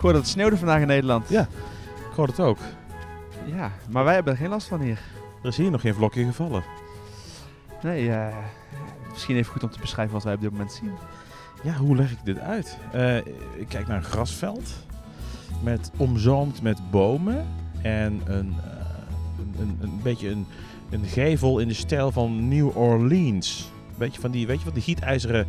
Ik hoor dat het sneeuwde vandaag in Nederland. Ja. Ik hoor het ook. Ja, maar wij hebben er geen last van hier. Er is hier nog geen vlokje gevallen. Nee, eh, misschien even goed om te beschrijven wat wij op dit moment zien. Ja, hoe leg ik dit uit? Eh, ik kijk naar een grasveld. Met, omzoomd met bomen. En een, eh, een, een, een beetje een, een gevel in de stijl van New Orleans. Beetje van die, weet je wat, die gietijzeren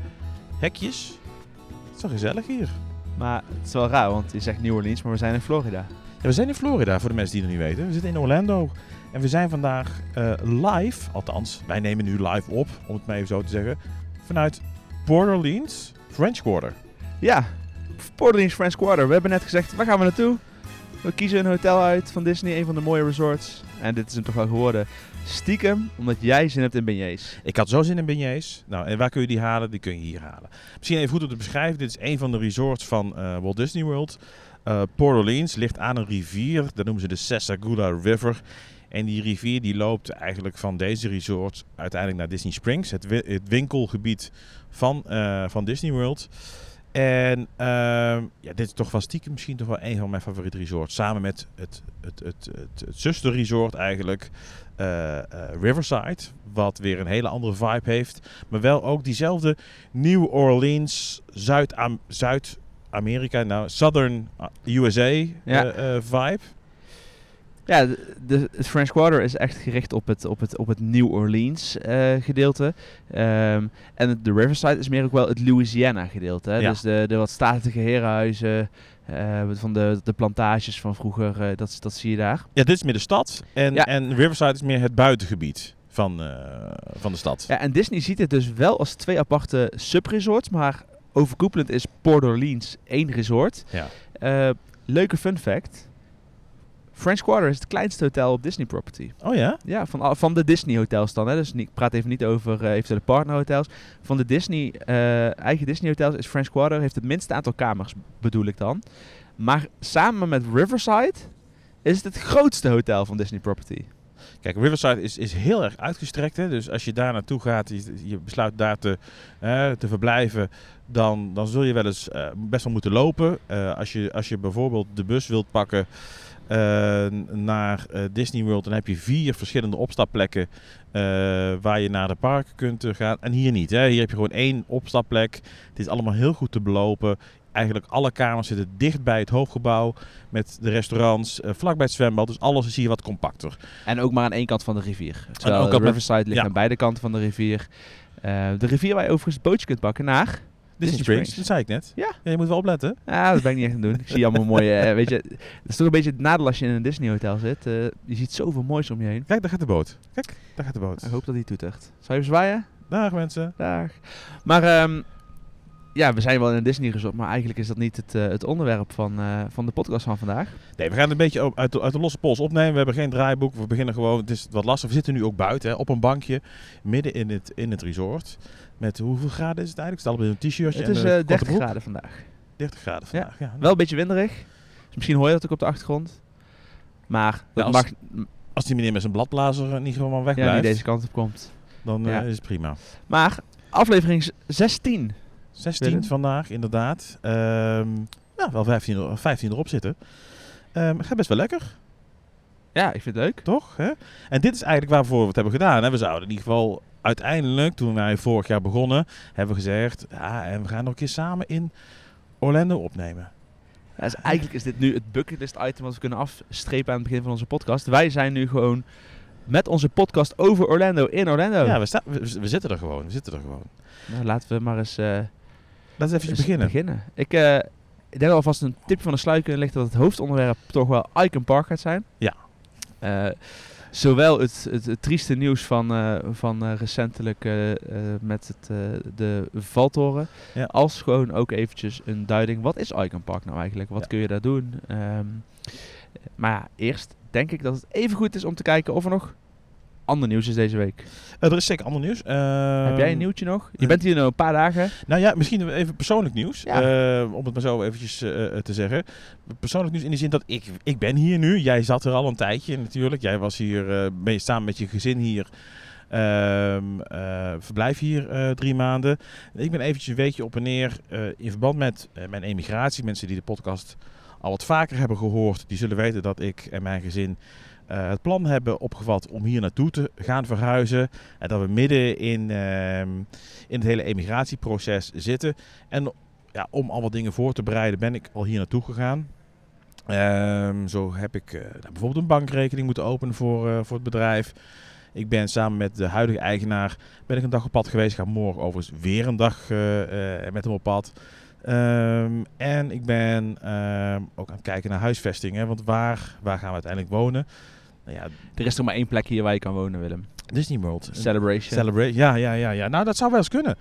hekjes. Het is wel gezellig hier. Maar het is wel raar, want je zegt New Orleans, maar we zijn in Florida. Ja, we zijn in Florida, voor de mensen die het nog niet weten. We zitten in Orlando. En we zijn vandaag eh, live, althans, wij nemen nu live op, om het maar even zo te zeggen, vanuit Port Orleans, French Quarter. Ja, Port Orleans French Quarter. We hebben net gezegd, waar gaan we naartoe? We kiezen een hotel uit van Disney, een van de mooie resorts. En dit is hem toch wel geworden. Stiekem, omdat jij zin hebt in beignets. Ik had zo zin in beignets. Nou, en waar kun je die halen? Die kun je hier halen. Misschien even goed om te beschrijven. Dit is een van de resorts van eh, Walt Disney World. Uh, Port Orleans ligt aan een rivier. Dat noemen ze de Sessagulla River. En die rivier die loopt eigenlijk van deze resort uiteindelijk naar Disney Springs. Het, het winkelgebied van, eh, van Disney World. En ehm, ja, dit is toch wel stiekem misschien toch wel een van mijn favoriete resorts. Samen met het, het, het, het, het zusterresort eigenlijk, eh, eh, Riverside. Wat weer een hele andere vibe heeft. Maar wel ook diezelfde New Orleans, Zuid-Am- Zuid-Amerika, nou Southern USA Ja. eh, vibe. Ja, de, het French Quarter is echt gericht op het, op het, op het New Orleans gedeelte. Ehm, en de Riverside is meer ook wel het Louisiana gedeelte. Hè? Ja. Dus de, de wat statige herenhuizen, eh, van de, de plantages van vroeger, eh, dat, dat zie je daar. Ja, dit is meer de stad. En, Ja. en Riverside is meer het buitengebied van, eh, van de stad. Ja, en Disney ziet het dus wel als twee aparte subresorts, maar overkoepelend is Port Orleans één resort. Ja. Leuke fun fact. French Quarter is het kleinste hotel op Disney property. Oh ja? Ja, van, van de Disney hotels dan. Hè. Dus niet, ik praat even niet over eh, eventuele partnerhotels. Van de Disney, eh, eigen Disney hotels is French Quarter heeft het minste aantal kamers, bedoel ik dan. Maar samen met Riverside is het het grootste hotel van Disney property. Kijk, Riverside is, is heel erg uitgestrekt. Hè? Dus als je daar naartoe gaat, je, je besluit daar te, te verblijven, dan, dan zul je wel eens eh, best wel moeten lopen. Als, je, als je bijvoorbeeld de bus wilt pakken naar eh, Disney World, dan heb je vier verschillende opstapplekken eh, waar je naar de parken kunt eh, gaan. En hier niet. Hè? Hier heb je gewoon één opstapplek. Het is allemaal heel goed te belopen. Eigenlijk alle kamers zitten dicht bij het hoofdgebouw met de restaurants, eh, vlakbij het zwembad. Dus alles is hier wat compacter. En ook maar aan één kant van de rivier. Terwijl ook op- Riverside ligt ja. aan beide kanten van de rivier. Eh, de rivier waar je overigens bootje kunt pakken naar... Disney Springs, dat zei ik net. Ja. je moet wel opletten. Ja, dat ben ik niet echt aan het doen. Ik zie allemaal mooie... eh, weet je, het is toch een beetje het nadeel als je in een Disney hotel zit. Eh, je ziet zoveel moois om je heen. Kijk, daar gaat de boot. Kijk, daar gaat de boot. Ik hoop dat hij toetert. Zou je even zwaaien? Dag mensen. Dag. Maar ehm, ja, we zijn wel in een Disney resort, maar eigenlijk is dat niet het, eh, het onderwerp van, eh, van de podcast van vandaag. Nee, we gaan het een beetje op- uit de, uit de losse pols opnemen. We hebben geen draaiboek. We beginnen gewoon. Het is wat lastig. We zitten nu ook buiten hè, op een bankje midden in het, in het resort. Met hoeveel graden is het eigenlijk? Is allebei een t-shirtje Het is en een eh, korte 30 broek. graden vandaag. 30 graden vandaag. Ja. Wel een beetje winderig. Dus misschien hoor je dat ook op de achtergrond. Maar dat als- mag Als die meneer met zijn bladblazer niet gewoon weg ja, blijft, deze kant op komt. dan eh, Ja. is het prima. Maar aflevering z- 16. 16 Willem? vandaag, inderdaad. Ja, wel 15, er- 15 erop zitten. Ehm gaat best wel lekker. Ja, ik vind het leuk. Toch? Hè? En dit is eigenlijk waarvoor we het hebben gedaan. Hè? We zouden in ieder geval uiteindelijk, toen wij vorig jaar begonnen, hebben we gezegd, ja, en we gaan nog een keer samen in Orlando opnemen. Ja, dus eigenlijk is dit nu het bucketlist item wat we kunnen afstrepen aan het begin van onze podcast. Wij zijn nu gewoon met onze podcast over Orlando in Orlando. Ja, we, we zitten er gewoon. We zitten er gewoon. Nou, laten we maar eens, eh, Laten we even eens beginnen. Ik, ik denk alvast een tipje van de sluier kunnen lichten dat het hoofdonderwerp toch wel Icon Park gaat zijn. Ja. Eh, zowel het, het, het trieste nieuws van, eh, van recentelijk met het, de valtoren, Ja. als gewoon ook eventjes een duiding. Wat is Icon Park nou eigenlijk? Wat Ja. kun je daar doen? Ehm, maar ja, eerst denk ik dat het even goed is om te kijken of er nog ander nieuws is deze week. Eh, er is zeker ander nieuws. Heb jij een nieuwtje nog? Je eh, bent hier nu een paar dagen. Nou ja, misschien even persoonlijk nieuws. Ja. Eh, om het maar zo eventjes eh, eh, te zeggen. Persoonlijk nieuws in de zin dat ik, ik ben hier nu. Jij zat er al een tijdje natuurlijk. Jij was hier, eh, ben je samen met je gezin hier. Ehm, eh, verblijf hier eh, drie maanden. Ik ben eventjes een weekje op en neer eh, in verband met eh, mijn emigratie. Mensen die de podcast al wat vaker hebben gehoord, die zullen weten dat ik en mijn gezin eh, het plan hebben opgevat om hier naartoe te gaan verhuizen. En dat we midden in, ehm, in het hele emigratieproces zitten. En ja, om al wat dingen voor te bereiden ben ik al hier naartoe gegaan. Ehm, zo heb ik eh, nou, bijvoorbeeld een bankrekening moeten openen voor, eh, voor het bedrijf. Ik ben samen met de huidige eigenaar ben ik een dag op pad geweest. Ik ga morgen overigens weer een dag eh, eh, met hem op pad. Ehm, en ik ben ook aan het kijken naar huisvestingen. Want waar, waar gaan we uiteindelijk wonen? Nou ja, Er is toch maar één plek hier waar je kan wonen, Willem. Disney World. Celebration. Celebrate. Ja, ja, ja, ja. Nou, dat zou wel eens kunnen.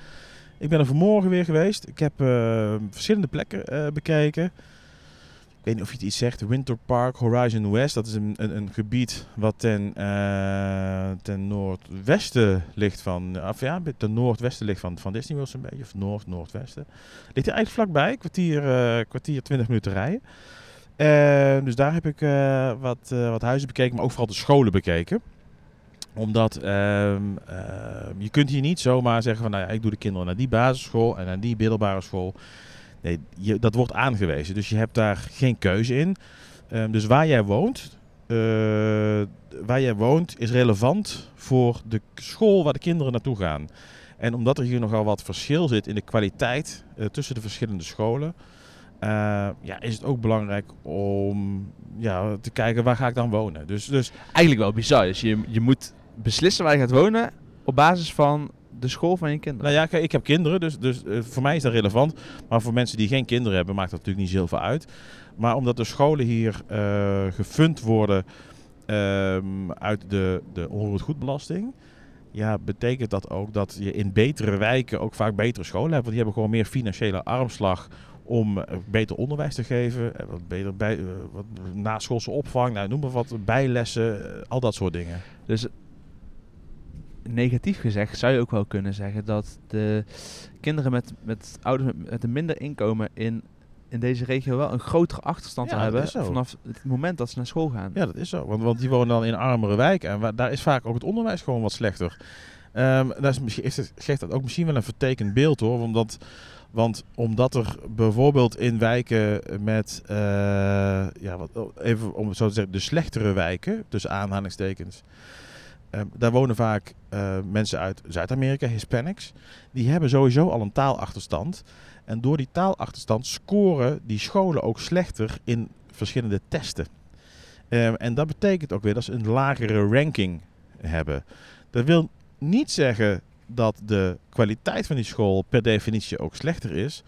Ik ben er vanmorgen weer geweest. Ik heb eh, verschillende plekken eh, bekeken. Ik weet niet of je het iets zegt. Winter Park Horizon West. Dat is een, een, een gebied wat ten, eh, ten noordwesten ligt van... Of ja, ten noordwesten ligt van, van Disney World zo'n beetje. Of noord, noordwesten. Ligt er eigenlijk vlakbij. Kwartier, kwartier 20 minuten rijden. Eh, dus daar heb ik eh, wat, eh, wat huizen bekeken. Maar ook vooral de scholen bekeken omdat ehm, ehm, je kunt hier niet zomaar zeggen van nou ja, ik doe de kinderen naar die basisschool en naar die middelbare school. Nee, dat wordt aangewezen. Dus je hebt daar geen keuze in. Ehm, dus waar jij woont, eh, waar jij woont is relevant voor de school waar de kinderen naartoe gaan. En omdat er hier nogal wat verschil zit in de kwaliteit tussen de verschillende scholen, eh, ja, is het ook belangrijk om ja, te kijken waar ga ik dan wonen. Dus, dus Eigenlijk wel bizar. Dus je, je moet beslissen waar je gaat wonen op basis van de school van je kinderen. Nou ja, ik heb kinderen, dus, dus eh, voor mij is dat relevant. Maar voor mensen die geen kinderen hebben, maakt dat natuurlijk niet zoveel uit. Maar omdat de scholen hier eh gefund worden ehm, uit de, de onroerend goedbelasting... Ja, betekent dat ook dat je in betere wijken ook vaak betere scholen hebt. Want die hebben gewoon meer financiële armslag om eh, beter onderwijs te geven. eh, Wat beter bij, eh, wat naschoolse opvang, nou, noem maar wat, bijlessen, al dat soort dingen. Dus negatief gezegd zou je ook wel kunnen zeggen dat de kinderen met, met ouders met, met een minder inkomen in, in deze regio wel een grotere achterstand Ja, hebben dat vanaf het moment dat ze naar school gaan. Ja, dat is zo. Want, want die wonen dan in armere wijken. En waar, daar is vaak ook het onderwijs gewoon wat slechter. Ehm daar is, misschien- is het, geeft dat ook misschien wel een vertekend beeld hoor. Omdat, want omdat er bijvoorbeeld in wijken met, eh, ja, wat, even om zo te zeggen, de slechtere wijken, tussen aanhalingstekens. ehm, daar wonen vaak eh, mensen uit Zuid-Amerika, Hispanics. Die hebben sowieso al een taalachterstand. En door die taalachterstand scoren die scholen ook slechter in verschillende testen. Ehm, en dat betekent ook weer dat ze een lagere ranking hebben. Dat wil niet zeggen dat de kwaliteit van die school per definitie ook slechter is.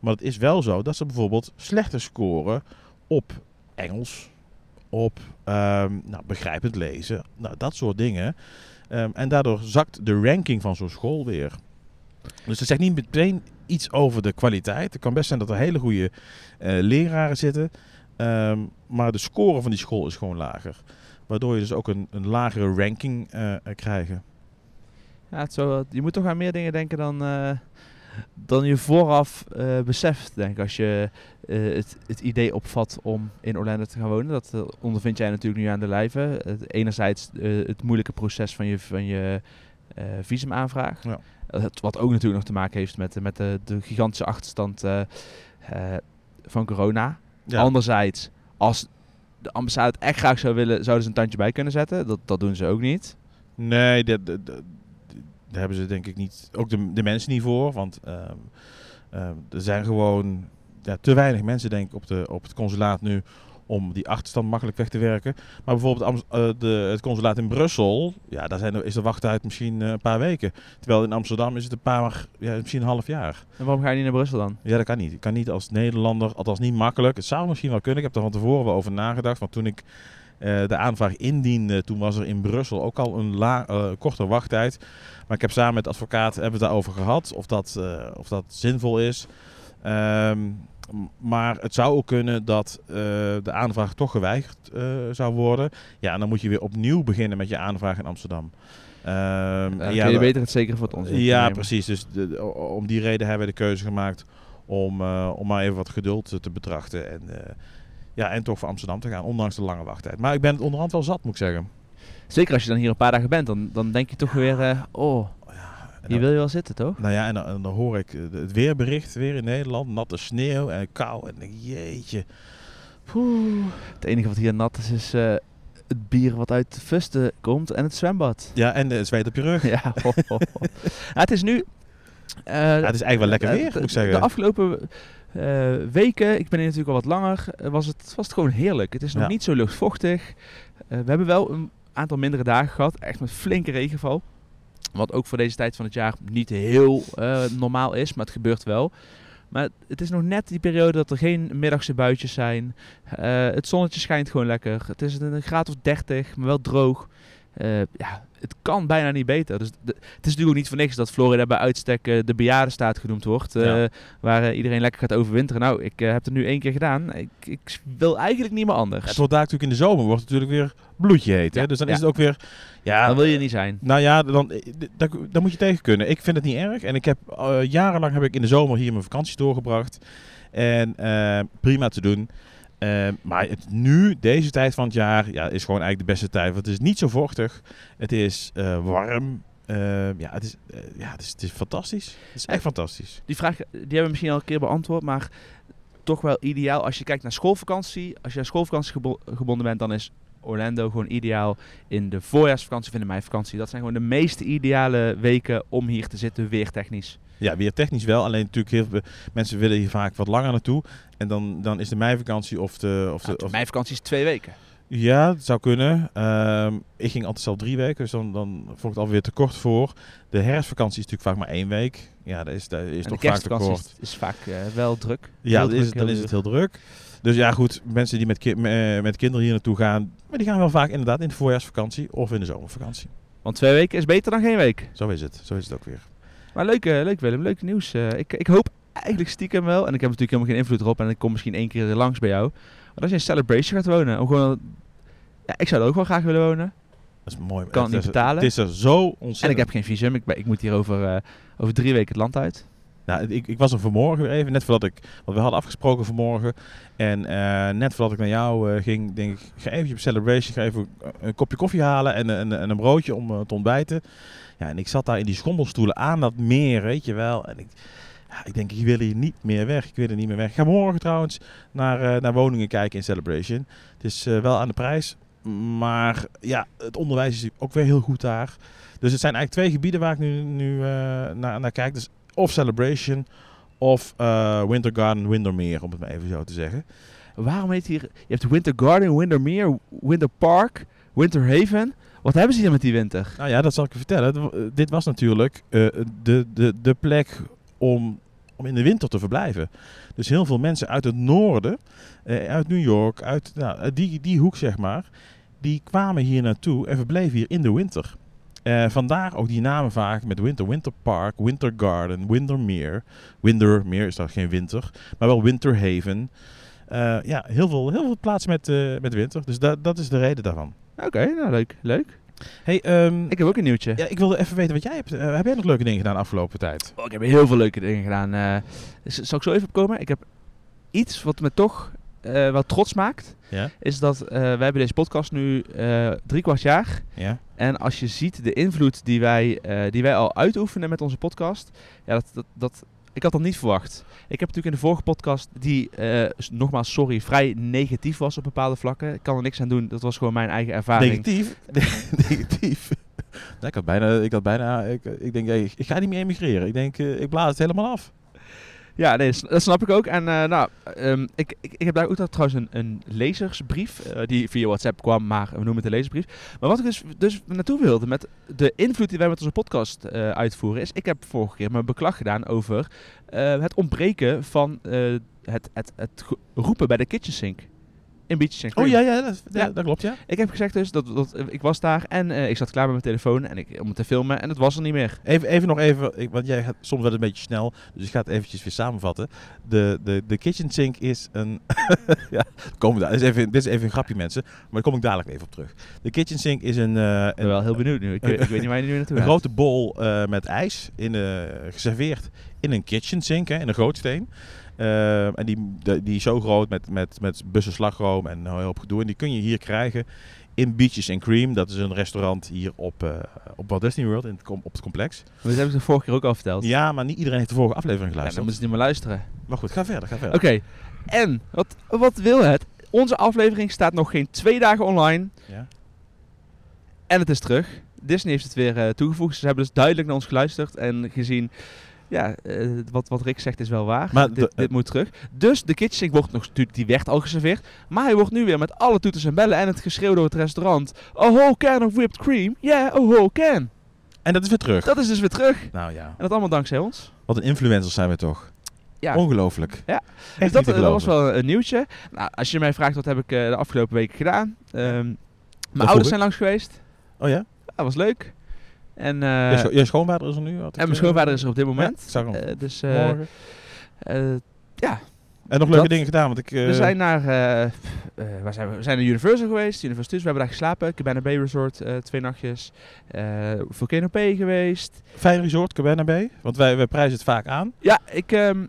Maar het is wel zo dat ze bijvoorbeeld slechter scoren op Engels, op ehm, nou, begrijpend lezen, nou, dat soort dingen. Ehm, en daardoor zakt de ranking van zo'n school weer. Dus dat zegt niet meteen iets over de kwaliteit. Het kan best zijn dat er hele goede eh, leraren zitten. Ehm, maar de score van die school is gewoon lager. Waardoor je dus ook een, een lagere ranking eh, eh, krijgen. Ja, het zou je moet toch aan meer dingen denken dan, eh, dan je vooraf eh, beseft, denk ik. Als je eh, het, het idee opvat om in Orlando te gaan wonen. Dat ondervind jij natuurlijk nu aan de lijve. Enerzijds het moeilijke proces van je, van je visumaanvraag. Ja. Het- wat ook natuurlijk nog te maken heeft met, met de, de gigantische achterstand van corona. Ja. Anderzijds, als de ambassade het echt graag zou willen, zouden ze een tandje bij kunnen zetten. Dat, dat doen ze ook niet. Nee, dat- daar hebben ze denk ik niet, ook de, de mensen niet voor. Want ehm, ehm, er zijn gewoon ja, te weinig mensen denk ik op, de, op het consulaat nu om die achterstand makkelijk weg te werken. Maar bijvoorbeeld eh, de, het consulaat in Brussel, ja, daar zijn, is de wachttijd misschien eh, een paar weken. Terwijl in Amsterdam is het een paar, ja, misschien een half jaar. En waarom ga je niet naar Brussel dan? Ja, dat kan niet. Ik kan niet als Nederlander, althans niet makkelijk. Het zou misschien wel kunnen. Ik heb er van tevoren wel over nagedacht. Want toen ik eh, de aanvraag indiende, toen was er in Brussel ook al een la, eh, korte wachttijd. Maar ik heb samen met de advocaat hebben we het daarover gehad. Of dat, eh, of dat zinvol is. Ehm, maar het zou ook kunnen dat de aanvraag toch geweigerd zou worden. Ja, en dan moet je weer opnieuw beginnen met je aanvraag in Amsterdam. Dan ja, je beter het zeker voor het ons ja, precies. Dus de- om die reden hebben we de keuze gemaakt om, om maar even wat geduld te betrachten. En, ja, en toch voor Amsterdam te gaan, ondanks de lange wachttijd. Maar ik ben het onderhand wel zat, moet ik zeggen. Zeker als je dan hier een paar dagen bent, dan, dan denk je toch weer, eh, oh, hier wil je wel zitten, toch? Nou ja, en dan, en dan hoor ik eh, het weerbericht weer in Nederland. Natte sneeuw en kou. En denk, jeetje, Poeh. Het enige wat hier nat is, is eh, het bier wat uit de fusten komt en het zwembad. Ja, en het zweet op je rug. Ja, ho, ho, ho. Ja, het is nu... eh, Ja, het is eigenlijk wel lekker weer, de- moet ik zeggen. De afgelopen eh, weken, ik ben hier natuurlijk al wat langer, eh, was het, was het gewoon heerlijk. Het is nog Ja. niet zo luchtvochtig. We hebben wel een aantal mindere dagen gehad, echt met flinke regenval. Wat ook voor deze tijd van het jaar niet heel normaal is, maar het gebeurt wel. Maar het is nog net die periode dat er geen middagse buitjes zijn. Het zonnetje schijnt gewoon lekker. Het is een graad of 30, maar wel droog. Eh, ja, het kan bijna niet beter. Dus de- het is natuurlijk ook niet voor niks dat Florida bij uitstek eh, de bejaardenstaat genoemd wordt. eh, Ja. Waar iedereen lekker gaat overwinteren. Nou, ik heb het nu één keer gedaan. Ik, ik wil eigenlijk niet meer anders. Het wordt daar natuurlijk in de zomer wordt het natuurlijk weer bloedje heet. Hè? Dus dan is het ook weer... Ja, Dan wil je niet zijn. Nou ja, dan, d- daar, daar moet je tegen kunnen. Ik vind het niet erg. En ik heb jarenlang heb ik in de zomer hier mijn vakanties doorgebracht. En prima te doen. Eh, maar het, nu, deze tijd van het jaar, ja, is gewoon eigenlijk de beste tijd. Want het is niet zo vochtig. Het is eh, warm. Eh, ja, het is, eh, ja het, is, het is fantastisch. Het is echt fantastisch. Die vraag die hebben we misschien al een keer beantwoord. Maar toch wel ideaal als je kijkt naar schoolvakantie. Als je aan schoolvakantie gebo- gebonden bent, dan is Orlando gewoon ideaal in de voorjaarsvakantie of in de meivakantie. Dat zijn gewoon de meest ideale weken om hier te zitten, weertechnisch. Ja, weer technisch wel. Alleen natuurlijk heel veel mensen willen hier vaak wat langer naartoe. En dan, dan is de meivakantie of de... Of de, de meivakantie is twee weken. Ja, dat zou kunnen. Ehm, ik ging altijd zelf drie weken, dus dan, dan vond ik het alweer te kort voor. De herfstvakantie is natuurlijk vaak maar één week. Ja, dat is, dat is en toch vaak te kerstvakantie kort. is, is vaak eh, wel druk. Ja, Heel dan is, het, dan heel is het druk. heel druk. Dus ja, goed, mensen die met, ki- me- met kinderen hier naartoe gaan, maar die gaan wel vaak inderdaad in de voorjaarsvakantie of in de zomervakantie. Want twee weken is beter dan geen week. Zo is het, zo is het ook weer. Maar leuk, eh, leuk Willem, leuk nieuws. Eh, ik, ik hoop eigenlijk stiekem wel, en ik heb natuurlijk helemaal geen invloed erop en ik kom misschien één keer langs bij jou. Als je in Celebration gaat wonen, om gewoon, ja, ik zou er ook wel graag willen wonen. Dat is mooi. Kan het niet is- betalen. Het is er zo ontzettend. En ik heb geen visum, ik, ben, ik moet hier over, eh, over drie weken het land uit. Nou, ik, ik was er vanmorgen weer even, net voordat ik, want we hadden afgesproken vanmorgen. En eh, net voordat ik naar jou eh, ging, denk ik, ga even op Celebration, ga even een kopje koffie halen en, en, en een broodje om te ontbijten. Ja, en ik zat daar in die schommelstoelen aan dat meer, weet je wel. En ik, ja, ik denk, ik wil hier niet meer weg. Ik wil er niet meer weg. Ik ga morgen trouwens naar, eh, naar woningen kijken in Celebration. Het is eh, wel aan de prijs, maar ja, het onderwijs is ook weer heel goed daar. Dus het zijn eigenlijk twee gebieden waar ik nu, nu eh, naar, naar kijk. Dus of Celebration of eh, Winter Garden, Windermere, om het maar even zo te zeggen. Waarom heet hier, je hebt Winter Garden, Wintermere, Winter Park, Winter Haven. Wat hebben ze hier met die winter? Nou ja, dat zal ik je vertellen. Dit was natuurlijk de, de, de plek om, om in de winter te verblijven. Dus heel veel mensen uit het noorden, eh, uit New York, uit nou, uit die, die hoek zeg maar, die kwamen hier naartoe en verbleven hier in de winter. Eh, vandaar ook die namen vaak met winter. Winter Park, Winter Garden, Windermere. Windermere is daar geen winter, maar wel Winter Haven. Eh, ja, heel veel, heel veel plaatsen met, eh, met winter. Dus da- dat is de reden daarvan. Oké, nou leuk, leuk. Hey, ehm, Ik heb ook een nieuwtje. ja, ik wilde even weten wat jij hebt. Eh, heb jij nog leuke dingen gedaan de afgelopen tijd? Oh, ik heb heel veel leuke dingen gedaan. z- zal ik zo even opkomen? Ik heb iets wat me toch eh wel trots maakt. Ja? Is dat we hebben deze podcast nu drie kwart jaar. Ja? En als je ziet de invloed die wij, die wij al uitoefenen met onze podcast. Ja, dat, dat, dat, ik had dat niet verwacht. Ik heb natuurlijk in de vorige podcast, die eh, nogmaals sorry, vrij negatief was op bepaalde vlakken. Ik kan er niks aan doen. Dat was gewoon mijn eigen ervaring. Negatief? Negatief. Ik had bijna, ik had bijna, ik, ik denk, hey, ik ga niet meer emigreren. Ik denk, eh, ik blaas het helemaal af. Ja, nee, dat snap ik ook. En eh, nou, ehm, ik, ik, ik heb daar ook trouwens een, een lezersbrief, eh, die via WhatsApp kwam, maar we noemen het een lezersbrief. Maar wat ik dus, dus naartoe wilde met de invloed die wij met onze podcast eh, uitvoeren, is ik heb vorige keer mijn beklag gedaan over het ontbreken van het, het, het roepen bij de kitchen sink. In Beaches and Oh ja, ja, dat, ja, Ja. dat klopt, ja. Ik heb gezegd dus dat, dat eh, ik was daar en eh, ik zat klaar met mijn telefoon en ik, om het te filmen en het was er niet meer. Even, even nog even, ik- want jij gaat soms wel een beetje snel, dus ik ga het eventjes weer samenvatten. De, de, de kitchen sink is een, ja, komen we daar. Dit is, even, dit is even een grapje mensen, maar daar kom ik dadelijk even op terug. De kitchen sink is een, eh, Ik ben wel heel benieuwd nu. Ik, weet- ik weet niet waar je nu naartoe een grote bol eh, met ijs, in, eh, geserveerd in een kitchen sink, hè, in een grootsteen. Eh, en die, de- die is zo groot met, met, met bussen slagroom en een hoop gedoe. En die kun je hier krijgen in Beaches and Cream. Dat is een restaurant hier op, eh, op Walt Disney World, in het, com- op het complex. Maar dat heb ik de vorige keer ook al verteld. Ja, maar niet iedereen heeft de vorige aflevering Ja, dan geluisterd. moeten ze niet meer luisteren. Maar goed, ga verder, ga verder. Oké, en wat, wat wil het? Onze aflevering staat nog geen twee dagen online. Ja. En het is terug. Disney heeft het weer eh, toegevoegd. Ze hebben dus duidelijk naar ons geluisterd en gezien... Ja, eh, wat, wat Rick zegt is wel waar. Maar dit, moet terug. Dus de kitchen wordt nog die werd al geserveerd. Maar hij wordt nu weer met alle toeters en bellen en het geschreeuw door het restaurant. A whole can of whipped cream. Yeah, a whole can. En dat is weer terug. Dat is dus weer terug. Nou ja, En dat allemaal dankzij ons. wat een influencers zijn we toch. Ja. Ongelooflijk. Ja. Echt Dus dat, te dat was wel een nieuwtje. Nou, als je mij vraagt wat heb ik eh, de afgelopen weken gedaan. Ehm, mijn ouders zijn langs geweest. Oh ja? Dat was leuk. En, eh, je, scho- je schoonvader is er nu? en mijn schoonvader is er op dit Ja, moment. hem. Eh, dus eh, Morgen. ja, En nog leuke dat- dingen gedaan, want ik... we zijn naar waar zijn we? we zijn naar Universal geweest. Universal Studios, we hebben daar geslapen. Cabana Bay Resort, twee nachtjes. Volcano P geweest. Fijn resort, Cabana Bay. Want wij, wij prijzen het vaak aan. Ja, ik, ehm,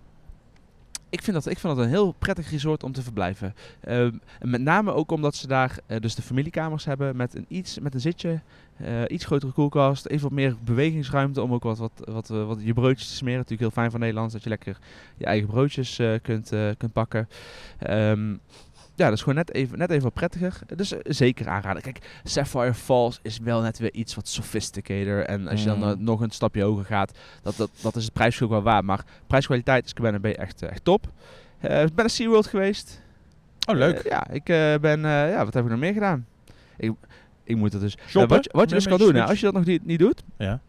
ik, vind dat, ik vind dat een heel prettig resort om te verblijven. Ehm, met name ook omdat ze daar eh, dus de familiekamers hebben met een, iets, met een zitje, eh, iets grotere koelkast, even wat meer bewegingsruimte om ook wat, wat, wat, eh, wat je broodjes te smeren. Natuurlijk heel fijn van Nederland dat je lekker je eigen broodjes kunt, kunt pakken. Ehm, ja, dat is gewoon net even, net even wat prettiger. Dus eh, zeker aanraden. Kijk, Sapphire Falls is wel net weer iets wat sophisticated. En als je dan Mm. eh, nog een stapje hoger gaat, dat, dat, dat is het prijsverschil wel waar. Maar prijskwaliteit is Cabana Bay echt, eh, echt top. Ik ben naar SeaWorld geweest. Oh, leuk. Ja, ik ben... ja, wat heb ik nog meer gedaan? Ik, ik moet dat dus... Shoppen? wat, je- wat je dus kan doen, als je dat nog niet, niet doet... ja.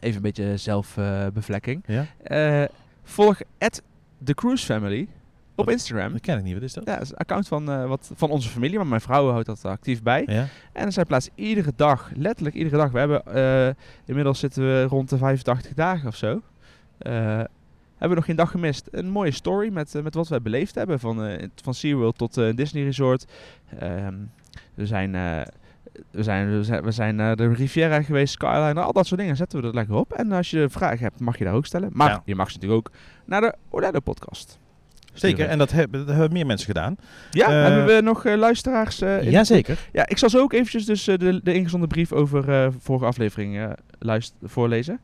Even een beetje zelfbevlekking. ja. Volg at The Cruise Family op Wat? Instagram. Dat ken ik niet. Wat is dat? Ja, dat is een account van, eh, wat, van onze familie, maar mijn vrouw houdt dat actief bij. Ja. En zij plaatst iedere dag, letterlijk iedere dag. We hebben, eh, inmiddels zitten we rond de 85 dagen of zo. Eh, hebben we nog geen dag gemist. Een mooie story met, met wat wij beleefd hebben. Van, van SeaWorld tot eh, Disney Resort. Ehm, we zijn... we zijn, we zijn, we zijn naar de Riviera geweest, Skyline, al dat soort dingen zetten we er lekker op. En als je vragen hebt, mag je daar ook stellen. Maar Ja. je mag ze natuurlijk ook naar de Orlando podcast. Zeker. En dat hebben, dat hebben meer mensen gedaan. Ja, Eh, hebben we nog eh, luisteraars? eh, in- Jazeker. Ja, ik zal zo ook eventjes dus eh, de, de ingezonden brief over eh vorige aflevering eh luist voorlezen.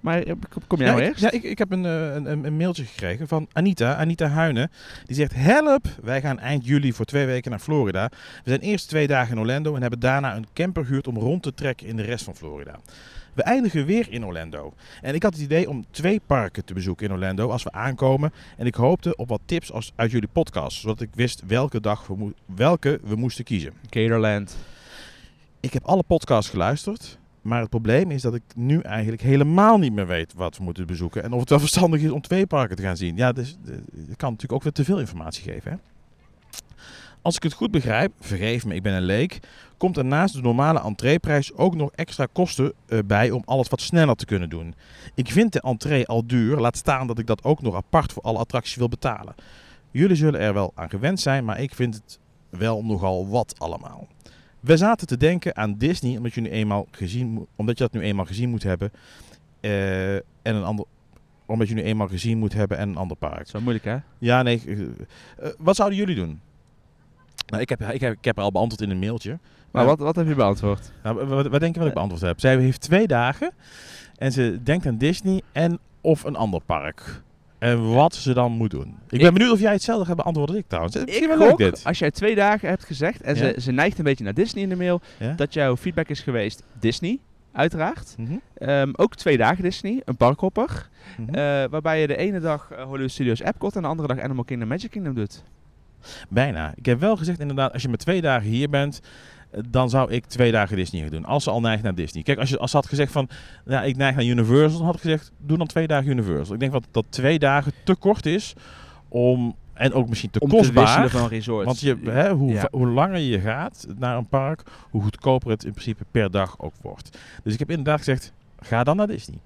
Maar eh, kom- jij Ja, nou ik, eerst? ja, ik, ik heb een, eh, een, een, een mailtje gekregen van Anita, Anita Huinen. Die zegt, help, wij gaan eind juli voor twee weken naar Florida. We zijn eerst twee dagen in Orlando en hebben daarna een camper gehuurd om rond te trekken in de rest van Florida. We eindigen weer in Orlando. En ik had het idee om twee parken te bezoeken in Orlando als we aankomen. En ik hoopte op wat tips als, uit jullie podcast, zodat ik wist welke dag we, welke we moesten kiezen. Gatorland. Ik heb alle podcasts geluisterd. Maar het probleem is dat ik nu eigenlijk helemaal niet meer weet wat we moeten bezoeken. En of het wel verstandig is om twee parken te gaan zien. Ja, dus, eh, dat kan natuurlijk ook weer te veel informatie geven. Hè? Als ik het goed begrijp, vergeef me, ik ben een leek. Komt er naast de normale entreeprijs ook nog extra kosten eh, bij om alles wat sneller te kunnen doen. Ik vind de entree al duur, laat staan dat ik dat ook nog apart voor alle attracties wil betalen. Jullie zullen er wel aan gewend zijn, maar ik vind het wel nogal wat allemaal. We zaten te denken aan Disney, omdat je, nu eenmaal gezien, omdat je dat nu eenmaal gezien moet hebben. eh, en een ander, omdat je nu eenmaal gezien moet hebben en een ander park. wel moeilijk, hè? Ja, nee. eh, wat zouden jullie doen? Nou, ik heb, ik, heb, ik heb er al beantwoord in een mailtje. Maar wat, wat heb je beantwoord? Nou, wat, wat denk je wat ik beantwoord heb? Zij heeft twee dagen en ze denkt aan Disney en of een ander park. En wat ze dan moet doen. Ik ben benieuwd of jij hetzelfde gaat beantwoorden als ik trouwens. Het is Ik Misschien wel leuk dit. als jij twee dagen hebt gezegd, en Ja. ze, ze neigt een beetje naar Disney in de mail, Ja? dat jouw feedback is geweest Disney, uiteraard. Mhm, Ehm, ook twee dagen Disney, een parkhopper. mhm. eh, waarbij je de ene dag eh, Hollywood Studios Epcot en de andere dag Animal Kingdom Magic Kingdom doet. Bijna. Ik heb wel gezegd inderdaad, als je met twee dagen hier bent, eh, dan zou ik twee dagen Disney gaan doen. Als ze al neigt naar Disney. Kijk, als, je, als ze had gezegd van, nou, ik neig naar Universal, dan had ik gezegd, doe dan twee dagen Universal. Ik denk dat, dat twee dagen te kort is om, en ook misschien te Om te kostbaar. wisselen van resorts. want je, hè, hoe, Ja. hoe langer je gaat naar een park, hoe goedkoper het in principe per dag ook wordt. Dus ik heb inderdaad gezegd, ga dan naar Disney.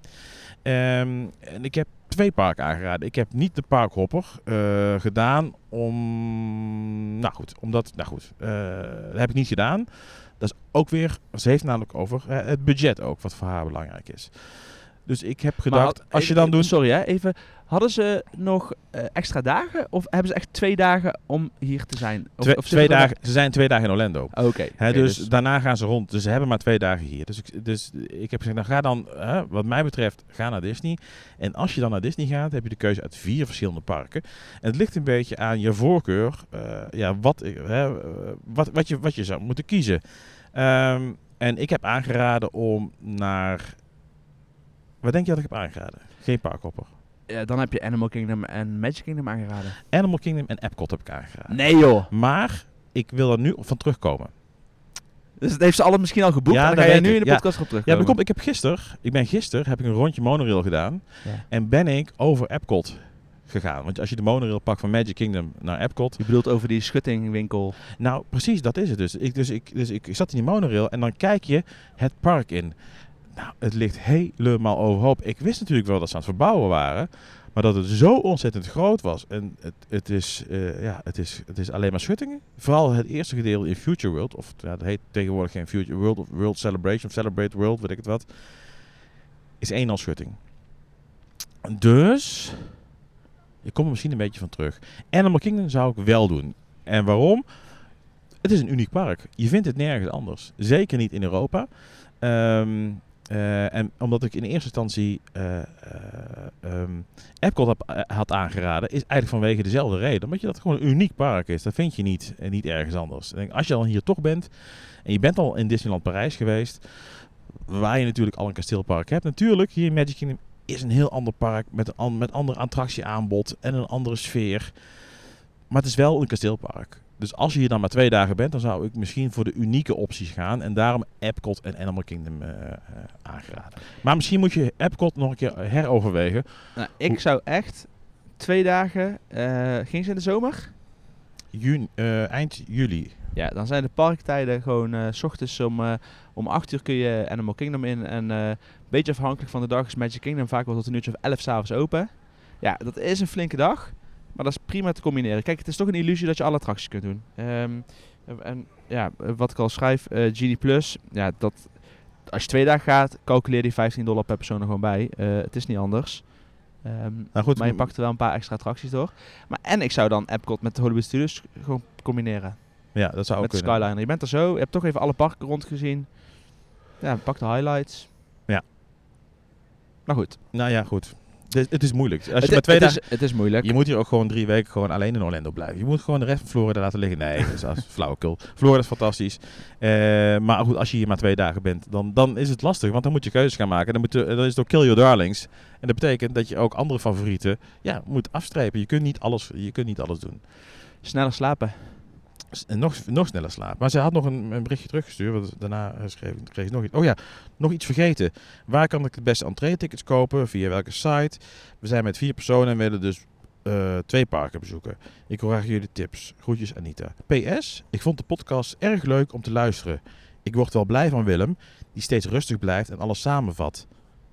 Ehm, en ik heb twee parken aangeraden. Ik heb niet de parkhopper eh, gedaan om... Nou goed, omdat... Nou goed, eh, dat heb ik niet gedaan. Dat is ook weer... Ze heeft namelijk over eh, het budget ook, wat voor haar belangrijk is. Dus ik heb gedacht, als je dan doet... Sorry hè, even. Hadden ze nog eh, extra dagen? Of hebben ze echt twee dagen om hier te zijn? Of, Twee, of twee dagen, ze zijn twee dagen in Orlando. daar- Oké. Oké, dus, daarna gaan ze rond. Dus ze hebben maar twee dagen hier. Dus ik, dus ik heb gezegd, nou ga dan, hè, wat mij betreft, ga naar Disney. En als je dan naar Disney gaat, heb je de keuze uit vier verschillende parken. En het ligt een beetje aan je voorkeur. eh, ja, wat, hè, eh, wat, wat, je, wat je zou moeten kiezen. Ehm, en ik heb aangeraden om naar... Wat denk je dat ik heb aangeraden? Geen parkhopper. Ja, dan heb je Animal Kingdom en Magic Kingdom aangeraden. Animal Kingdom en Epcot heb ik aangeraden. Nee joh. Maar ik wil er nu van terugkomen. Dus het heeft ze alle misschien al geboekt. Ja, en dan dat ga jij weet nu ik. in de Ja. podcast op Ja, maar kom, ik heb gisteren, ik ben gisteren, heb ik een rondje monorail gedaan. Ja. En ben ik over Epcot gegaan. Want als je de monorail pakt van Magic Kingdom naar Epcot. Je bedoelt over die schuttingwinkel. Nou, precies, dat is het dus. Ik, dus, ik, dus ik, ik zat in die monorail en dan kijk je het park in. Nou, het ligt helemaal overhoop. Ik wist natuurlijk wel dat ze aan het verbouwen waren. Maar dat het zo ontzettend groot was. En het, het, is, eh, ja, het, is, het is alleen maar schuttingen. Vooral het eerste gedeelte in Future World. Of ja, dat heet tegenwoordig geen Future World of World Celebration of Celebrate World, weet ik het wat. Is één al schutting. Dus, ik kom er misschien een beetje van terug. Animal Kingdom zou ik wel doen. En waarom? Het is een uniek park. Je vindt het nergens anders. Zeker niet in Europa. Ehm, eh, en omdat ik in eerste instantie ehm, Epcot had aangeraden, is eigenlijk vanwege dezelfde reden. Omdat je dat gewoon een uniek park is. Dat vind je niet, en niet ergens anders. Denk, als je dan hier toch bent, en je bent al in Disneyland Parijs geweest, waar je natuurlijk al een kasteelpark hebt. Natuurlijk, hier in Magic Kingdom is een heel ander park met een met ander attractieaanbod en een andere sfeer. Maar het is wel een kasteelpark. Dus als je hier dan maar twee dagen bent, dan zou ik misschien voor de unieke opties gaan. En daarom Epcot en Animal Kingdom eh, eh, aangeraden. Maar misschien moet je Epcot nog een keer heroverwegen. Nou, ik Hoe- zou echt twee dagen... eh ging ze in de zomer? Juni, eind juli. Ja, dan zijn de parktijden gewoon... s ochtends om, om 8 uur kun je Animal Kingdom in. En een beetje afhankelijk van de dag is Magic Kingdom vaak wel tot een uurtje of 11 s'avonds open. Ja, dat is een flinke dag. Maar dat is prima te combineren. Kijk, het is toch een illusie dat je alle attracties kunt doen. Ehm, en ja, wat ik al schrijf, eh Genie Plus, ja, dat, als je twee dagen gaat, calculeer die 15 dollar per persoon er gewoon bij. Eh, het is niet anders. Nou goed, maar je pakt er wel een paar extra attracties door. Maar, en ik zou dan Epcot met de Hollywood Studios gewoon combineren. ja, dat zou ook met kunnen. Skyliner. Je bent er zo, je hebt toch even alle parken rondgezien. Ja, pak de highlights. Ja. Maar goed. Nou ja, goed. Het, het is moeilijk. Als je het, maar twee het dagen... is, het is moeilijk. Je moet hier ook gewoon drie weken gewoon alleen in Orlando blijven. Je moet gewoon de rest van Florida laten liggen. Nee, dat is als flauwekul. Florida is fantastisch. Eh, maar goed, als je hier maar twee dagen bent, dan, dan is het lastig. Want dan moet je keuzes gaan maken. Dan, moet je, dan is het ook kill your darlings. En dat betekent dat je ook andere favorieten ja, moet afstrepen. Je kunt niet alles, je kunt niet alles doen. Sneller slapen. En nog, nog sneller slapen. Maar ze had nog een, een berichtje teruggestuurd. Want daarna schreef, kreeg ik nog iets. Oh ja, nog iets vergeten. Waar kan ik het beste entree-tickets kopen? Via welke site? We zijn met vier personen en willen dus eh, twee parken bezoeken. Ik hoor graag jullie tips. Groetjes Anita. PS, ik vond de podcast erg leuk om te luisteren. Ik word wel blij van Willem, die steeds rustig blijft en alles samenvat.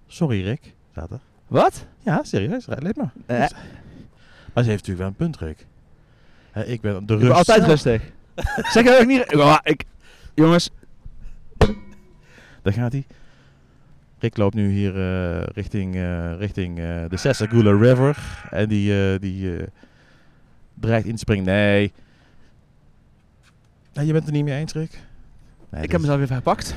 Sorry Rick, staat er. Wat? Ja, serieus, let maar. Eh, Maar ze heeft natuurlijk wel een punt, Rick. Hè, ik ben de ik rust. ben altijd rustig. zeg je ook niet... Ja, ik, jongens, Daar gaat hij. Rick loopt nu hier eh, richting, eh, richting eh, de Sasagula River. En die, eh, die eh, dreigt in te springen. Nee. nee. Je bent het er niet mee eens, Rick? Nee, ik heb mezelf even gepakt.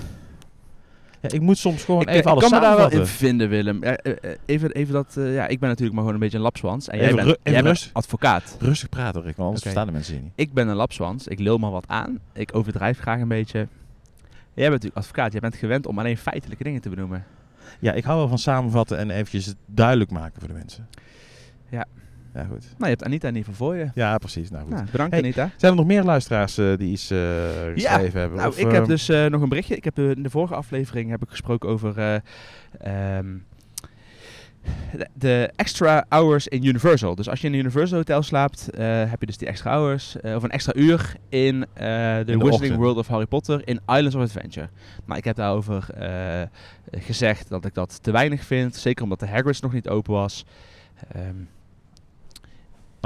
Ja, ik moet soms gewoon Ik, even ik alles kan me daar wel in vinden, Willem. Ja, eh, eh, even, even dat... eh, ja, ik ben natuurlijk maar gewoon een beetje een lapswans. En jij Even bent, jij bent advocaat. Rustig praten, Rick, want anders verstaan de mensen je niet. Ik ben een lapswans. Ik lul maar wat aan. Ik overdrijf graag een beetje. Jij bent natuurlijk advocaat. Jij bent gewend om alleen feitelijke dingen te benoemen. Ja, ik hou wel van samenvatten en eventjes het duidelijk maken voor de mensen. Ja. Ja, goed. Nou, je hebt Anita in ieder geval voor je. Ja, precies. Nou goed. Nou, bedankt Hey, Anita. Zijn er nog meer luisteraars eh, die iets eh, geschreven hebben? Nou, Of, ik heb eh, dus eh, nog een berichtje. Ik heb in de vorige aflevering heb ik gesproken over eh, ehm, de, extra hours in Universal. Dus als je in een Universal hotel slaapt, heb je dus die extra hours of een extra uur in de Wizarding. World of Harry Potter in Islands of Adventure. Nou, ik heb daarover gezegd dat ik dat te weinig vind, zeker omdat de Hagrid's nog niet open was. Ehm,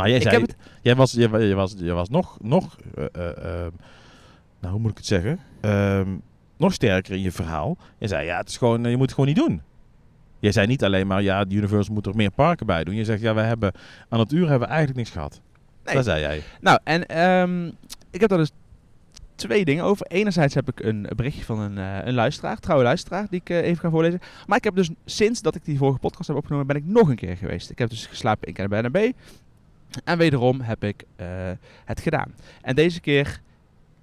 Nou, jij ik zei, heb het, jij, was, jij, wa- jij was, jij was nog, nog eh, eh, ehm, nou hoe moet ik het zeggen? Ehm, nog sterker in je verhaal. Je zei, ja, het is gewoon, eh, je moet het gewoon niet doen. Jij zei niet alleen maar, ja, de Universal moet er meer parken bij doen. Je zegt, ja, we hebben aan het uur hebben we eigenlijk niks gehad. Nee. Dat zei jij. Nou, en ehm, ik heb daar dus twee dingen over. Enerzijds heb ik een berichtje van een, een luisteraar, trouwe luisteraar, die ik even ga voorlezen. Maar ik heb dus sinds dat ik die vorige podcast heb opgenomen, ben ik nog een keer geweest. Ik heb dus geslapen in Canada En wederom heb ik eh, het gedaan. En deze keer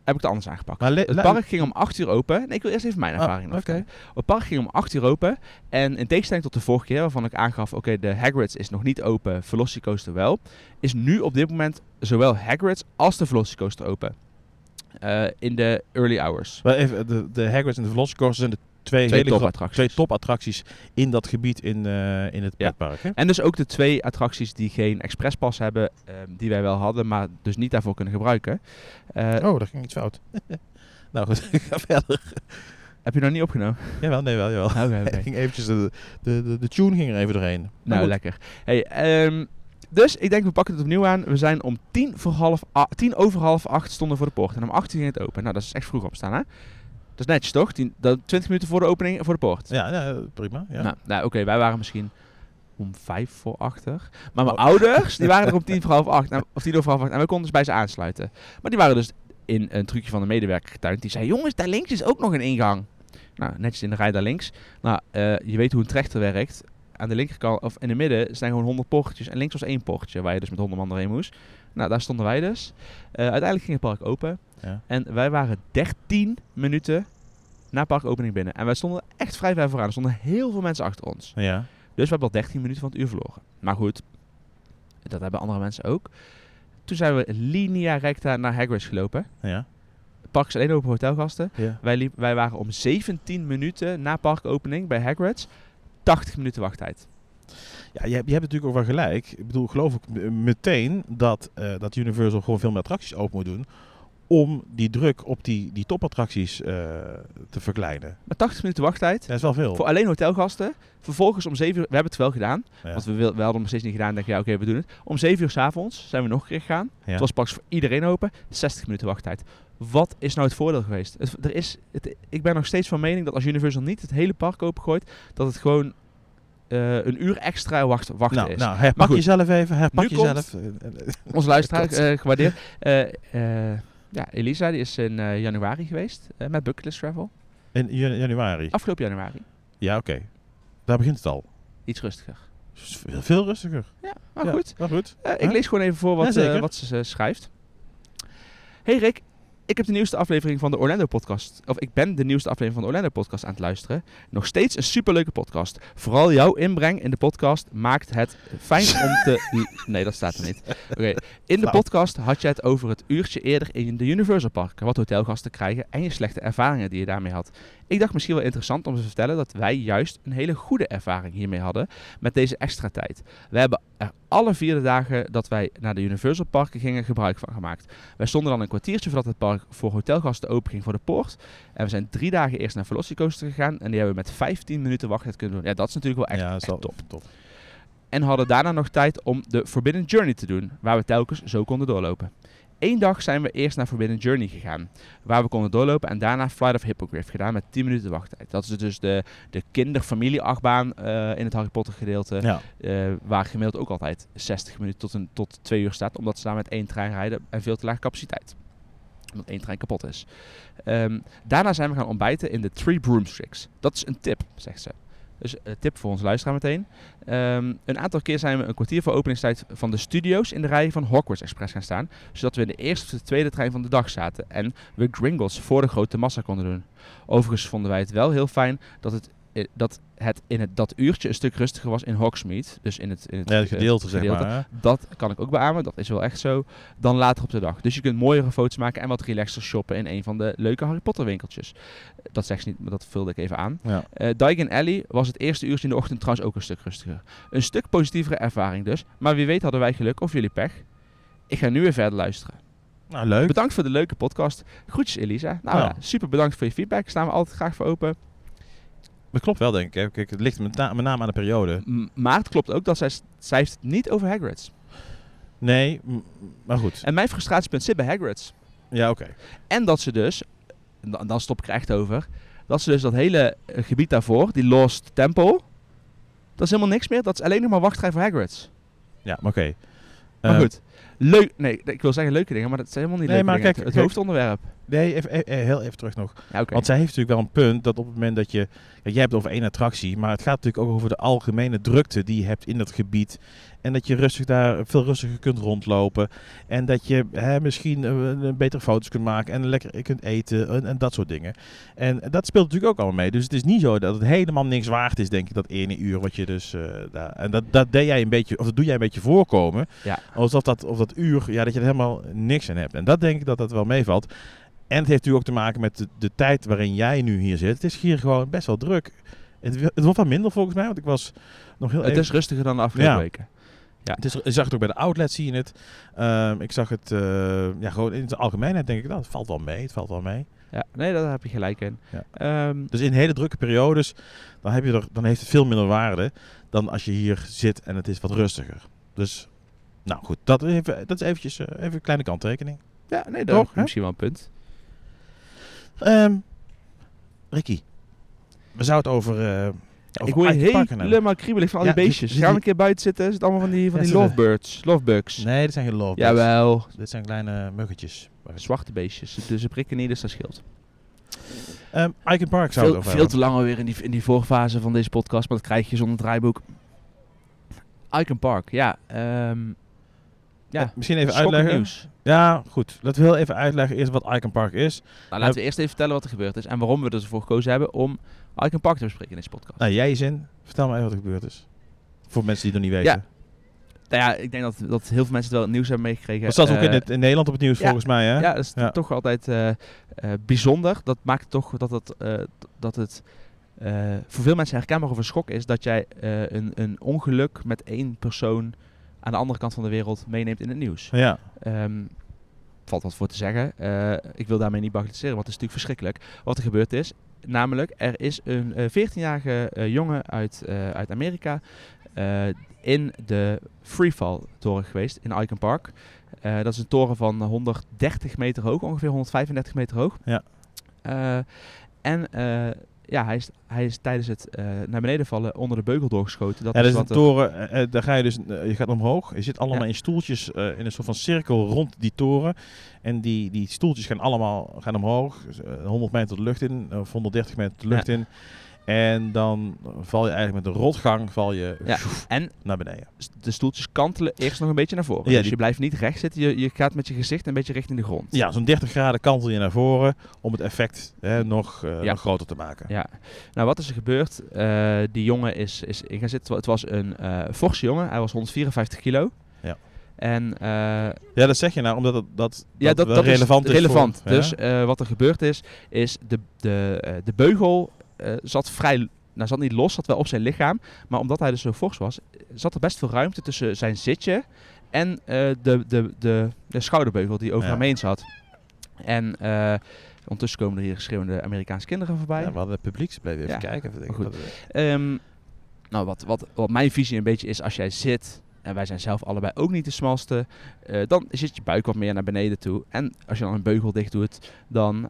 heb ik het anders aangepakt. Het park ging om 8 uur open. Nee, ik wil eerst even mijn Ah, ervaring oké. vertellen. Het park ging om 8 uur open. En in tegenstelling tot de vorige keer, waarvan ik aangaf: oké, de Hagrid's is nog niet open, Velocicoaster wel. Is nu op dit moment zowel Hagrid's als de Velocicoaster open. Eh, in de early hours. Maar even, de, de Hagrid's en de Velocicoaster zijn de twee, Twee hele gro- topattracties. twee topattracties in dat gebied in, eh, in het Ja. pretpark. Hè? En dus ook de twee attracties die geen expresspas hebben, ehm, die wij wel hadden, maar dus niet daarvoor kunnen gebruiken. Eh, Oh, daar ging iets fout. nou goed, ik ga verder. Heb je nog niet opgenomen? Jawel, nee, wel, jawel. Oké, oké. Ik ging eventjes de, de, de, de tune ging er even doorheen. Maar Nou, goed. lekker. Hey, ehm, dus ik denk, we pakken het opnieuw aan. We zijn om tien, voor half tien over half acht stonden voor de poort. En om acht uur ging het open. Nou, dat is echt vroeg opstaan, hè? Dat is netjes, toch? Tien, dat, 20 minuten voor de opening voor de poort. Ja, ja, prima. Ja. Nou, nou oké, wij waren misschien om vijf voor achter. Maar mijn Oh. ouders, die waren er om tien voor half acht. Nou, of tien over half acht. En we konden dus bij ze aansluiten. Maar die waren dus in een trucje van de medewerker getuind. Die zei, jongens, daar links is ook nog een ingang. Nou, netjes in de rij daar links. Nou, eh, je weet hoe een trechter werkt. Aan de linkerkant, of in het midden, zijn gewoon 100 poortjes. En links was één poortje, waar je dus met 100 man doorheen moest. Nou, daar stonden wij dus. Eh, uiteindelijk ging het park open. Ja. En wij waren 13 minuten na parkopening binnen. En wij stonden echt vrij ver vooraan. Er stonden heel veel mensen achter ons. Ja. Dus we hebben al 13 minuten van het uur verloren. Maar goed, dat hebben andere mensen ook. Toen zijn we linea recta naar Hagrid's gelopen. Ja. Park is alleen open voor hotelgasten. ja. Wij, liep, wij waren om 17 minuten na parkopening bij Hagrid's. 80 minuten wachttijd. Ja, je, hebt- je hebt natuurlijk ook wel gelijk. Ik bedoel, geloof ik meteen dat, eh, dat Universal gewoon veel meer attracties open moet doen. Om die druk op die, die topattracties eh, te verkleinen. Maar 80 minuten wachttijd. Dat is wel veel. Voor alleen hotelgasten. Vervolgens om 7 uur, we hebben het wel gedaan. Ja. Want we, we hadden hem nog steeds niet gedaan. denk je, ja oké, we doen het. Om 7 uur s'avonds zijn we nog een keer gegaan. Ja. Het was pas voor iedereen open. 60 minuten wachttijd. Wat is nou het voordeel geweest? Het, er is, het, ik ben nog steeds van mening dat als Universal niet het hele park opengooit, dat het gewoon eh, een uur extra wacht, wachten nou, is. nou, herpak jezelf even. Herpak Nu jezelf. Onze luisteraar, eh, gewaardeerd. Eh, ja, Elisa die is in eh, januari geweest eh, met Bucketlist Travel. In jan- januari. Afgelopen januari. Ja, oké. Daar begint het al. Iets rustiger. Veel, veel rustiger. Ja, maar Ja, goed. Maar goed. Eh, ik lees gewoon even voor wat, wat ze schrijft. Hey Rick, ik heb de nieuwste aflevering van de Orlando podcast. Of ik ben de nieuwste aflevering van de Orlando podcast aan het luisteren. Nog steeds een superleuke podcast. Vooral jouw inbreng in de podcast maakt het fijn om te. Nee, dat staat er niet. Oké. In de podcast had je het over het uurtje eerder in de Universal Park. Wat hotelgasten krijgen en je slechte ervaringen die je daarmee had. Ik dacht misschien wel interessant om te vertellen dat wij juist een hele goede ervaring hiermee hadden met deze extra tijd. We hebben er alle vier dagen dat wij naar de Universal Parken gingen gebruik van gemaakt. Wij stonden dan een kwartiertje voordat het park voor hotelgasten open ging voor de poort. En we zijn drie dagen eerst naar Velocicoaster gegaan en die hebben we met 15 minuten wachttijd kunnen doen. Ja, dat is natuurlijk wel echt, ja, top. top. En hadden daarna nog tijd om de Forbidden Journey te doen, waar we telkens zo konden doorlopen. Eén dag zijn we eerst naar Forbidden Journey gegaan, waar we konden doorlopen en daarna Flight of Hippogriff gedaan met 10 minuten wachttijd. Dat is dus de, de kinderfamilie-achtbaan eh, in het Harry Potter gedeelte, Ja. eh, waar gemiddeld ook altijd 60 minuten tot, een, tot 2 uur staat, omdat ze daar met één trein rijden en veel te lage capaciteit. Omdat één trein kapot is. Ehm, daarna zijn we gaan ontbijten in de Three Broomsticks. Dat is een tip, zegt ze. Dus een tip voor ons luisteraar meteen. Ehm, een aantal keer zijn we een kwartier voor openingstijd van de studio's in de rij van Hogwarts Express gaan staan. Zodat we in de eerste of de tweede trein van de dag zaten. En we Gringles voor de grote massa konden doen. Overigens vonden wij het wel heel fijn dat het, eh, dat het in het, dat uurtje een stuk rustiger was in Hogsmeade. Dus in het, in het Ja, het eh, gedeelte, zeg gedeelte. maar. hè. Dat kan ik ook beamen, dat is wel echt zo. Dan later op de dag. Dus je kunt mooiere foto's maken en wat relaxer shoppen in een van de leuke Harry Potter winkeltjes. Dat zegt ze niet, maar dat vulde ik even aan. Ja. Eh Diagon Alley was het eerste uurtje in de ochtend trouwens ook een stuk rustiger. Een stuk positievere ervaring dus. Maar wie weet hadden wij geluk of jullie pech. Ik ga nu weer verder luisteren. Nou, leuk. Bedankt voor de leuke podcast. Groetjes Elisa. Nou Ja. ja, super bedankt voor je feedback. Staan we altijd graag voor open. Dat klopt wel, denk ik. Kijk, het ligt met, na- met name aan de periode. M- maar het klopt ook dat zij, zij heeft het niet over Hagrid's. Nee, maar goed. En mijn frustratiepunt zit bij Hagrid's. Ja, oké. En dat ze dus, en dan, dan stop ik er echt over, dat ze dus dat hele eh, gebied daarvoor, die Lost Temple, Dat is helemaal niks meer. Dat is alleen nog maar wachtrij voor Hagrid's. Ja, maar oké. Maar Eh, goed. Leuk, nee, ik wil zeggen leuke dingen, maar dat zijn helemaal niet Nee, leuke maar dingen. kijk, het kijk. hoofdonderwerp. Nee, even, even- heel even terug nog. Ja. Want zij heeft natuurlijk wel een punt dat op het moment dat je... Kijk, jij hebt over één attractie, maar het gaat natuurlijk ook over de algemene drukte die je hebt in dat gebied. En dat je rustig daar veel rustiger kunt rondlopen. En dat je hè, misschien eh, een betere foto's kunt maken en lekker kunt eten en, en dat soort dingen. En dat speelt natuurlijk ook allemaal mee. Dus het is niet zo dat het helemaal niks waard is, denk ik, dat ene uur wat je dus eh, daar... En dat, dat deed jij een beetje, of dat doe jij een beetje voorkomen. Ja. Alsof dat, of dat uur, ja, dat je er helemaal niks aan hebt. En dat denk ik dat dat wel meevalt. En het heeft natuurlijk ook te maken met de, de tijd waarin jij nu hier zit. Het is hier gewoon best wel druk. Het, het wordt wel minder volgens mij, want ik was nog heel Het even... is rustiger dan de afgelopen Ja. weken. Het is, je zag het ook bij de outlet, zie je het. Ehm, ik zag het eh, ja, gewoon in het algemeenheid, denk ik, dat het valt wel mee. Het valt wel mee. Ja, nee, daar heb je gelijk in. Ja. Ehm, Dus in hele drukke periodes, dan, heb je er, dan heeft het veel minder waarde dan als je hier zit en het is wat rustiger. Dus, nou goed, dat, even, dat is eventjes eh, even een kleine kanttekening. ja, nee, dat Toch, is misschien wel een punt. Ehm, Ricky, we zouden het over... eh, over ik word helemaal kriebelig van al die Ja, beestjes. Gaan we een keer buiten zitten? Is het allemaal van die, van Ja, die lovebirds, lovebugs? Nee, dit zijn geen love Jawel, Dit zijn kleine muggetjes. zwarte beestjes. Dus ze prikken niet, dus dat scheelt. Ehm Icon Park zou Veel, het over veel te lang alweer in die, in die voorfase van deze podcast, maar dat krijg je zonder draaiboek. Icon Park, ja. ehm ja, Ja, misschien even uitleggen. nieuws. Ja, goed. Laten we heel even uitleggen eerst wat Icon Park is. Nou, laten we eerst even vertellen wat er gebeurd is en waarom we ervoor gekozen hebben om Icon Park te bespreken in deze podcast. Nou, jij zin. Vertel me even wat er gebeurd is. Voor mensen die het nog niet weten. Nou ja, ik denk dat, dat heel veel mensen het wel het nieuws hebben meegekregen. Dat staat ook in, Eh, het, in Nederland op het nieuws ja. volgens mij, hè? Ja, dat is Ja. toch altijd eh, eh, bijzonder. Dat maakt toch dat het, eh, dat het voor veel mensen herkenbaar of een schok is dat jij een, een ongeluk met één persoon aan de andere kant van de wereld meeneemt in het nieuws. Ja. Ehm, valt wat voor te zeggen. Eh, ik wil daarmee niet bagatelliseren, want het is natuurlijk verschrikkelijk. Wat er gebeurd is, namelijk er is een eh, 14-jarige eh, jongen uit, eh, uit Amerika eh, in de Freefall toren geweest in Icon Park. Eh, dat is een toren van 130 meter hoog, ongeveer 135 meter hoog. Ja. Eh, en eh, ja, hij is, hij is tijdens het eh, naar beneden vallen onder de beugel doorgeschoten. Dat ja, dat is een toren. eh, eh, daar ga je dus, je gaat omhoog. Je zit allemaal Ja. in stoeltjes in een soort van cirkel rond die toren. En die, die stoeltjes gaan allemaal gaan omhoog. Dus, eh, 100 meter de lucht in, of 130 meter de lucht Ja. in. En dan val je eigenlijk met een rotgang val je Ja. En naar beneden. de stoeltjes kantelen eerst nog een beetje naar voren. Ja, dus je blijft niet recht zitten, je, je gaat met je gezicht een beetje richting de grond. Ja, zo'n 30 graden kantel je naar voren om het effect hè, nog, eh, Ja. nog groter te maken. Ja. Nou, wat is er gebeurd? Eh, die jongen is, is in gaan zitten. Het was een eh forse jongen. Hij was 154 kilo. Ja. En Ja, dat zeg je nou omdat het, dat, ja, dat, dat relevant is relevant. voor- dus wat er gebeurd is, is de, de, de beugel eh, zat vrij, nou zat niet los, zat wel op zijn lichaam. Maar omdat hij dus zo fors was, zat er best veel ruimte tussen zijn zitje en eh, de, de, de, de schouderbeugel die over Ja. hem heen zat. En eh, ondertussen komen er hier schreeuwende Amerikaanse kinderen voorbij. Ja, we hadden het publiek. Bleef even Ja, kijken. Even goed. Ehm, nou, wat, wat, wat mijn visie een beetje is, als jij zit, en wij zijn zelf allebei ook niet de smalste, dan zit je buik wat meer naar beneden toe. En als je dan een beugel dicht doet, dan,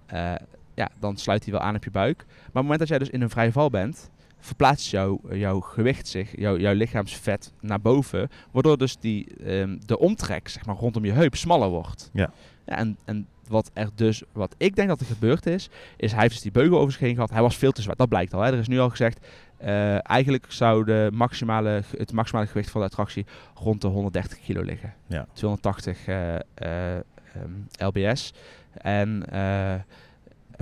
ja, dan sluit hij wel aan op je buik. Maar op het moment dat jij dus in een vrije val bent, verplaatst jouw, jouw gewicht zich, jouw, jouw lichaamsvet naar boven, waardoor dus die, ehm, de omtrek zeg maar, rondom je heup smaller wordt. Ja. ja en, en wat er dus, wat ik denk dat er gebeurd is, is hij heeft dus die beugel over zich heen gehad. Hij was veel te zwaar, dat blijkt al. Hè. Er is nu al gezegd, eh, eigenlijk zou de maximale, het maximale gewicht van de attractie rond de 130 kilo liggen. Ja. 280 eh, eh, ehm, lbs. En eh,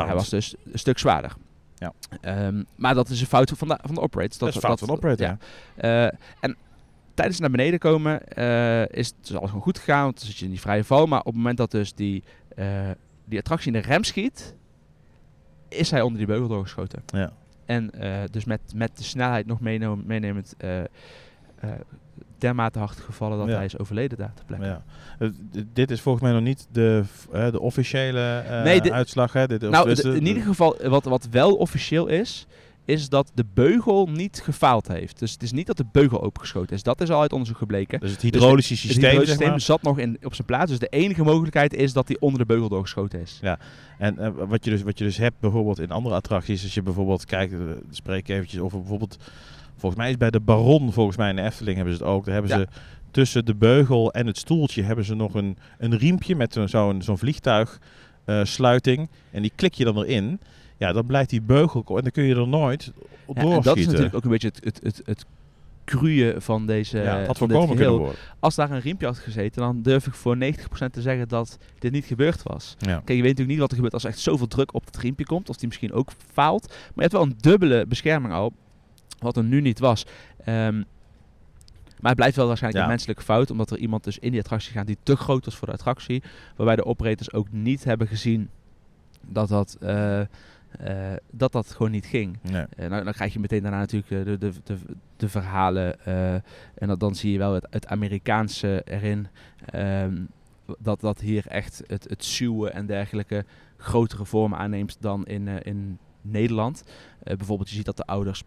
hij was dus een stuk zwaarder. Ja. Ehm, maar dat is een fout van de, van de operator. Dat is fout van de operator, ja. Eh, en tijdens het naar beneden komen eh, is het dus alles gewoon goed gegaan. Want dan zit je in die vrije val. Maar op het moment dat dus die, eh, die attractie in de rem schiet, is hij onder die beugel doorgeschoten. Ja. En dus met, met de snelheid nog meenemen, meenemend dermate hard gevallen dat Ja. hij is overleden daar ter plekke. Ja. Eh, dit is volgens mij nog niet de, eh, de officiële eh, Nee, uitslag. Hè? Dit, Nou, dus de- in de- ieder geval, wat, wat wel officieel is, is dat de beugel niet gefaald heeft. Dus het is niet dat de beugel opengeschoten is. Dat is al uit onderzoek gebleken. Dus het hydraulische Het systeem, hydraulische zeg maar. zat nog in, op zijn plaats. Dus de enige mogelijkheid is dat hij onder de beugel doorgeschoten is. En eh, wat, je dus, wat je dus hebt bijvoorbeeld in andere attracties, als je bijvoorbeeld kijkt, eh, spreek ik eventjes over bijvoorbeeld Volgens mij is bij de Baron, volgens mij in de Efteling hebben ze het ook. Daar hebben Ja. ze tussen de beugel en het stoeltje hebben ze nog een, een riempje met zo'n vliegtuigsluiting. en die klik je dan erin. Ja, dan blijft die beugel en dan kun je er nooit op Ja, en dat is natuurlijk ook een beetje het, het, het, het van deze ja, had voorkomen kunnen worden. Als daar een riempje had gezeten, dan durf ik voor 90% te zeggen dat dit niet gebeurd was. Ja. Kijk, je weet natuurlijk niet wat er gebeurt als er echt zoveel druk op het riempje komt. Of die misschien ook faalt. Maar je hebt wel een dubbele bescherming al. Wat er nu niet was. Ehm, maar het blijft wel waarschijnlijk Ja. een menselijke fout. Omdat er iemand dus in die attractie gaat die te groot was voor de attractie. Waarbij de operators ook niet hebben gezien dat dat, eh, eh, dat, dat gewoon niet ging. Nee. Eh, nou, dan krijg je meteen daarna natuurlijk de, de, de, de verhalen. en dat, dan zie je wel het, het Amerikaanse erin. ehm, dat, dat hier echt het, het zuwen en dergelijke grotere vormen aanneemt dan in, in Nederland. Bijvoorbeeld, je ziet dat de ouders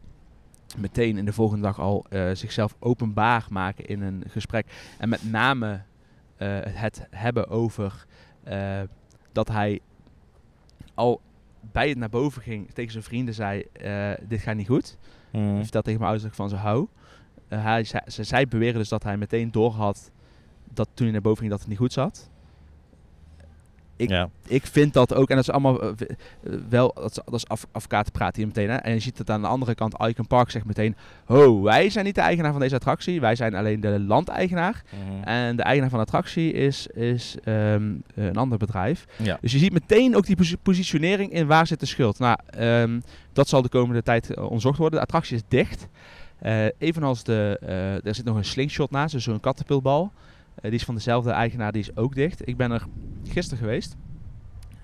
meteen in de volgende dag al eh, zichzelf openbaar maken in een gesprek. En met name eh, het hebben over eh, dat hij al bij het naar boven ging, tegen zijn vrienden zei, dit gaat niet goed. Mm. Hij vertelt tegen mijn ouders dat ik van ze hou. Hij, ze, zij beweren dus dat hij meteen doorhad dat toen hij naar boven ging dat het niet goed zat. Ik, ja. ik vind dat ook, en dat is allemaal eh, eh, wel, dat is, dat is af, advocatenpraat hier meteen. Hè? En je ziet het aan de andere kant, Icon Park zegt meteen, ho, wij zijn niet de eigenaar van deze attractie, wij zijn alleen de landeigenaar. Mhm. En de eigenaar van de attractie is, is ehm, een ander bedrijf. ja. Dus je ziet meteen ook die posi- positionering in waar zit de schuld. Nou, ehm, dat zal de komende tijd eh, onderzocht worden. De attractie is dicht. Eh, evenals de, eh, er zit nog een slingshot naast, dus zo'n kattenpilbal. Eh, die is van dezelfde eigenaar, die is ook dicht. Ik ben er gisteren geweest.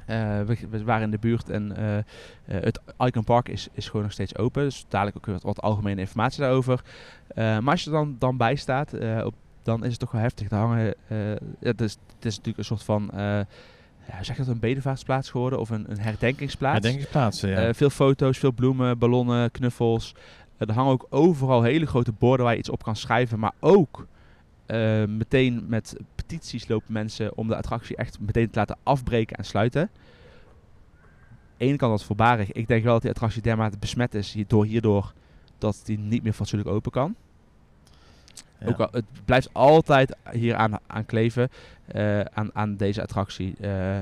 Eh, we, we waren in de buurt en eh, het Icon Park is, is gewoon nog steeds open. Dus dadelijk ook wat, wat algemene informatie daarover. Maar als je er dan, dan bij staat, op, dan is het toch wel heftig. Daar hangen, het, is, het is natuurlijk een soort van, ja, zeg je dat, een bedevaartsplaats geworden of een, een herdenkingsplaats. Herdenkingsplaatsen, ja. Veel foto's, veel bloemen, ballonnen, knuffels. Er hangen ook overal hele grote borden waar je iets op kan schrijven. Maar ook eh, meteen met petities lopen mensen om de attractie echt meteen te laten afbreken en sluiten. Ene kant dat voorbarig. Ik denk wel dat die attractie dermate besmet is hierdoor, hierdoor dat die niet meer fatsoenlijk open kan. Ja. Ook al, het blijft altijd hier aan, aan kleven, eh, aan, aan deze attractie. Eh,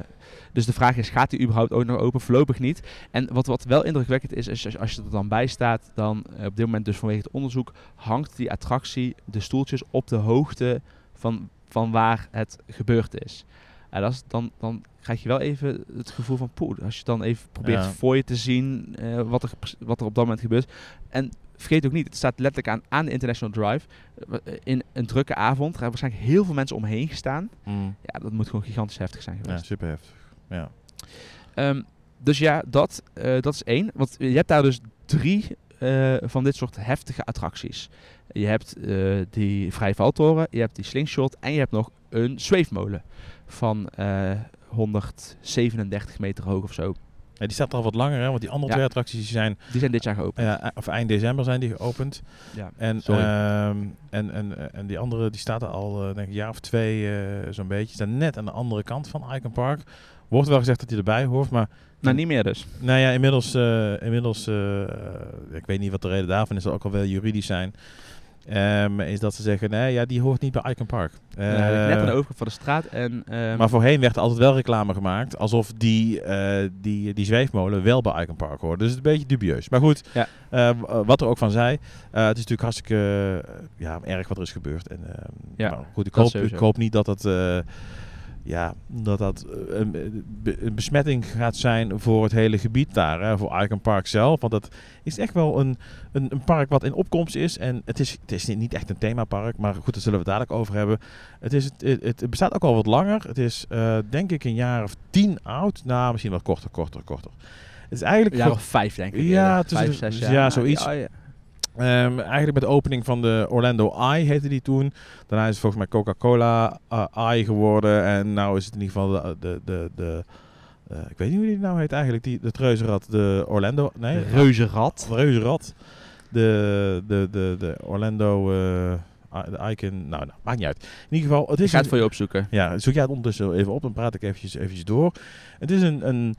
dus de vraag is, gaat die überhaupt ook nog open? Voorlopig niet. En wat, wat wel indrukwekkend is, is als, als je er dan bij staat, dan eh, op dit moment dus vanwege het onderzoek, hangt die attractie, de stoeltjes, op de hoogte van, van waar het gebeurd is. En dat is dan, dan krijg je wel even het gevoel van poeh. Als je dan even probeert Ja. voor je te zien wat, er, wat er op dat moment gebeurt. En vergeet ook niet, het staat letterlijk aan, aan de International Drive. Eh, In een drukke avond. Er hebben waarschijnlijk heel veel mensen omheen gestaan. Mm. Ja, dat moet gewoon gigantisch heftig zijn ja, geweest. super heftig. Ja. Dus ja, dat, eh, dat is één. Want je hebt daar dus drie eh, van dit soort heftige attracties. Je hebt eh, die vrije valtoren, je hebt die slingshot en je hebt nog een zweefmolen van eh 137 meter hoog of zo. Die staat er al wat langer, hè, want die andere twee attracties zijn, Die zijn dit jaar geopend. ja, of eind december zijn die geopend. Ja. En, ehm, en, en, en die andere die staat er al eh, denk ik, een jaar of twee eh, zo'n beetje. Staat net aan de andere kant van Icon Park. Wordt wel gezegd dat hij erbij hoort, maar Nou, niet meer dus. nou ja, inmiddels, eh, inmiddels eh, ik weet niet wat de reden daarvan is, zal ook al wel juridisch zijn. Ehm, is dat ze zeggen, nee, ja, die hoort niet bij Icon Park. Ja, net aan de overkant van de straat. En, ehm, maar voorheen werd er altijd wel reclame gemaakt alsof die, eh, die, die zweefmolen wel bij Icon Park hoorde. Dus het is een beetje dubieus. Maar goed, Ja. wat er ook van zei, eh, het is natuurlijk hartstikke ja, erg wat er is gebeurd. En, ehm, Ja, maar goed, ik hoop, ik hoop niet dat dat, ja, dat, dat eh, een, be- een besmetting gaat zijn voor het hele gebied daar, hè, voor Icon Park zelf. Want dat is echt wel een, een, een park wat in opkomst is. En het is, het is niet- echt een themapark, maar goed, daar zullen we het dadelijk over hebben. Het, is, het, het, bestaat ook al wat langer. Het is eh, denk ik een jaar of tien oud. Nou, misschien wat korter, korter, korter. Het is eigenlijk... een jaar of vijf, denk ik. Ja, tussen- vijf, zes ja, jaar. zoiets. Ja, ja. Ehm, eigenlijk met de opening van de Orlando Eye heette die toen. Daarna is het volgens mij Coca-Cola eh, Eye geworden. En nou is het in ieder geval de... de, de, de eh, ik weet niet hoe die nou heet eigenlijk. Die, het reuzenrad. De Orlando... Nee, Reuzenrad. het reuzenrad. De, de, de, de Orlando... I- de Icon... Nou, nou, maakt niet uit. In ieder geval... Het Ik is ga het een- voor je opzoeken. ja, zoek jij het ondertussen even op, dan praat ik eventjes, eventjes door. Het is een, een,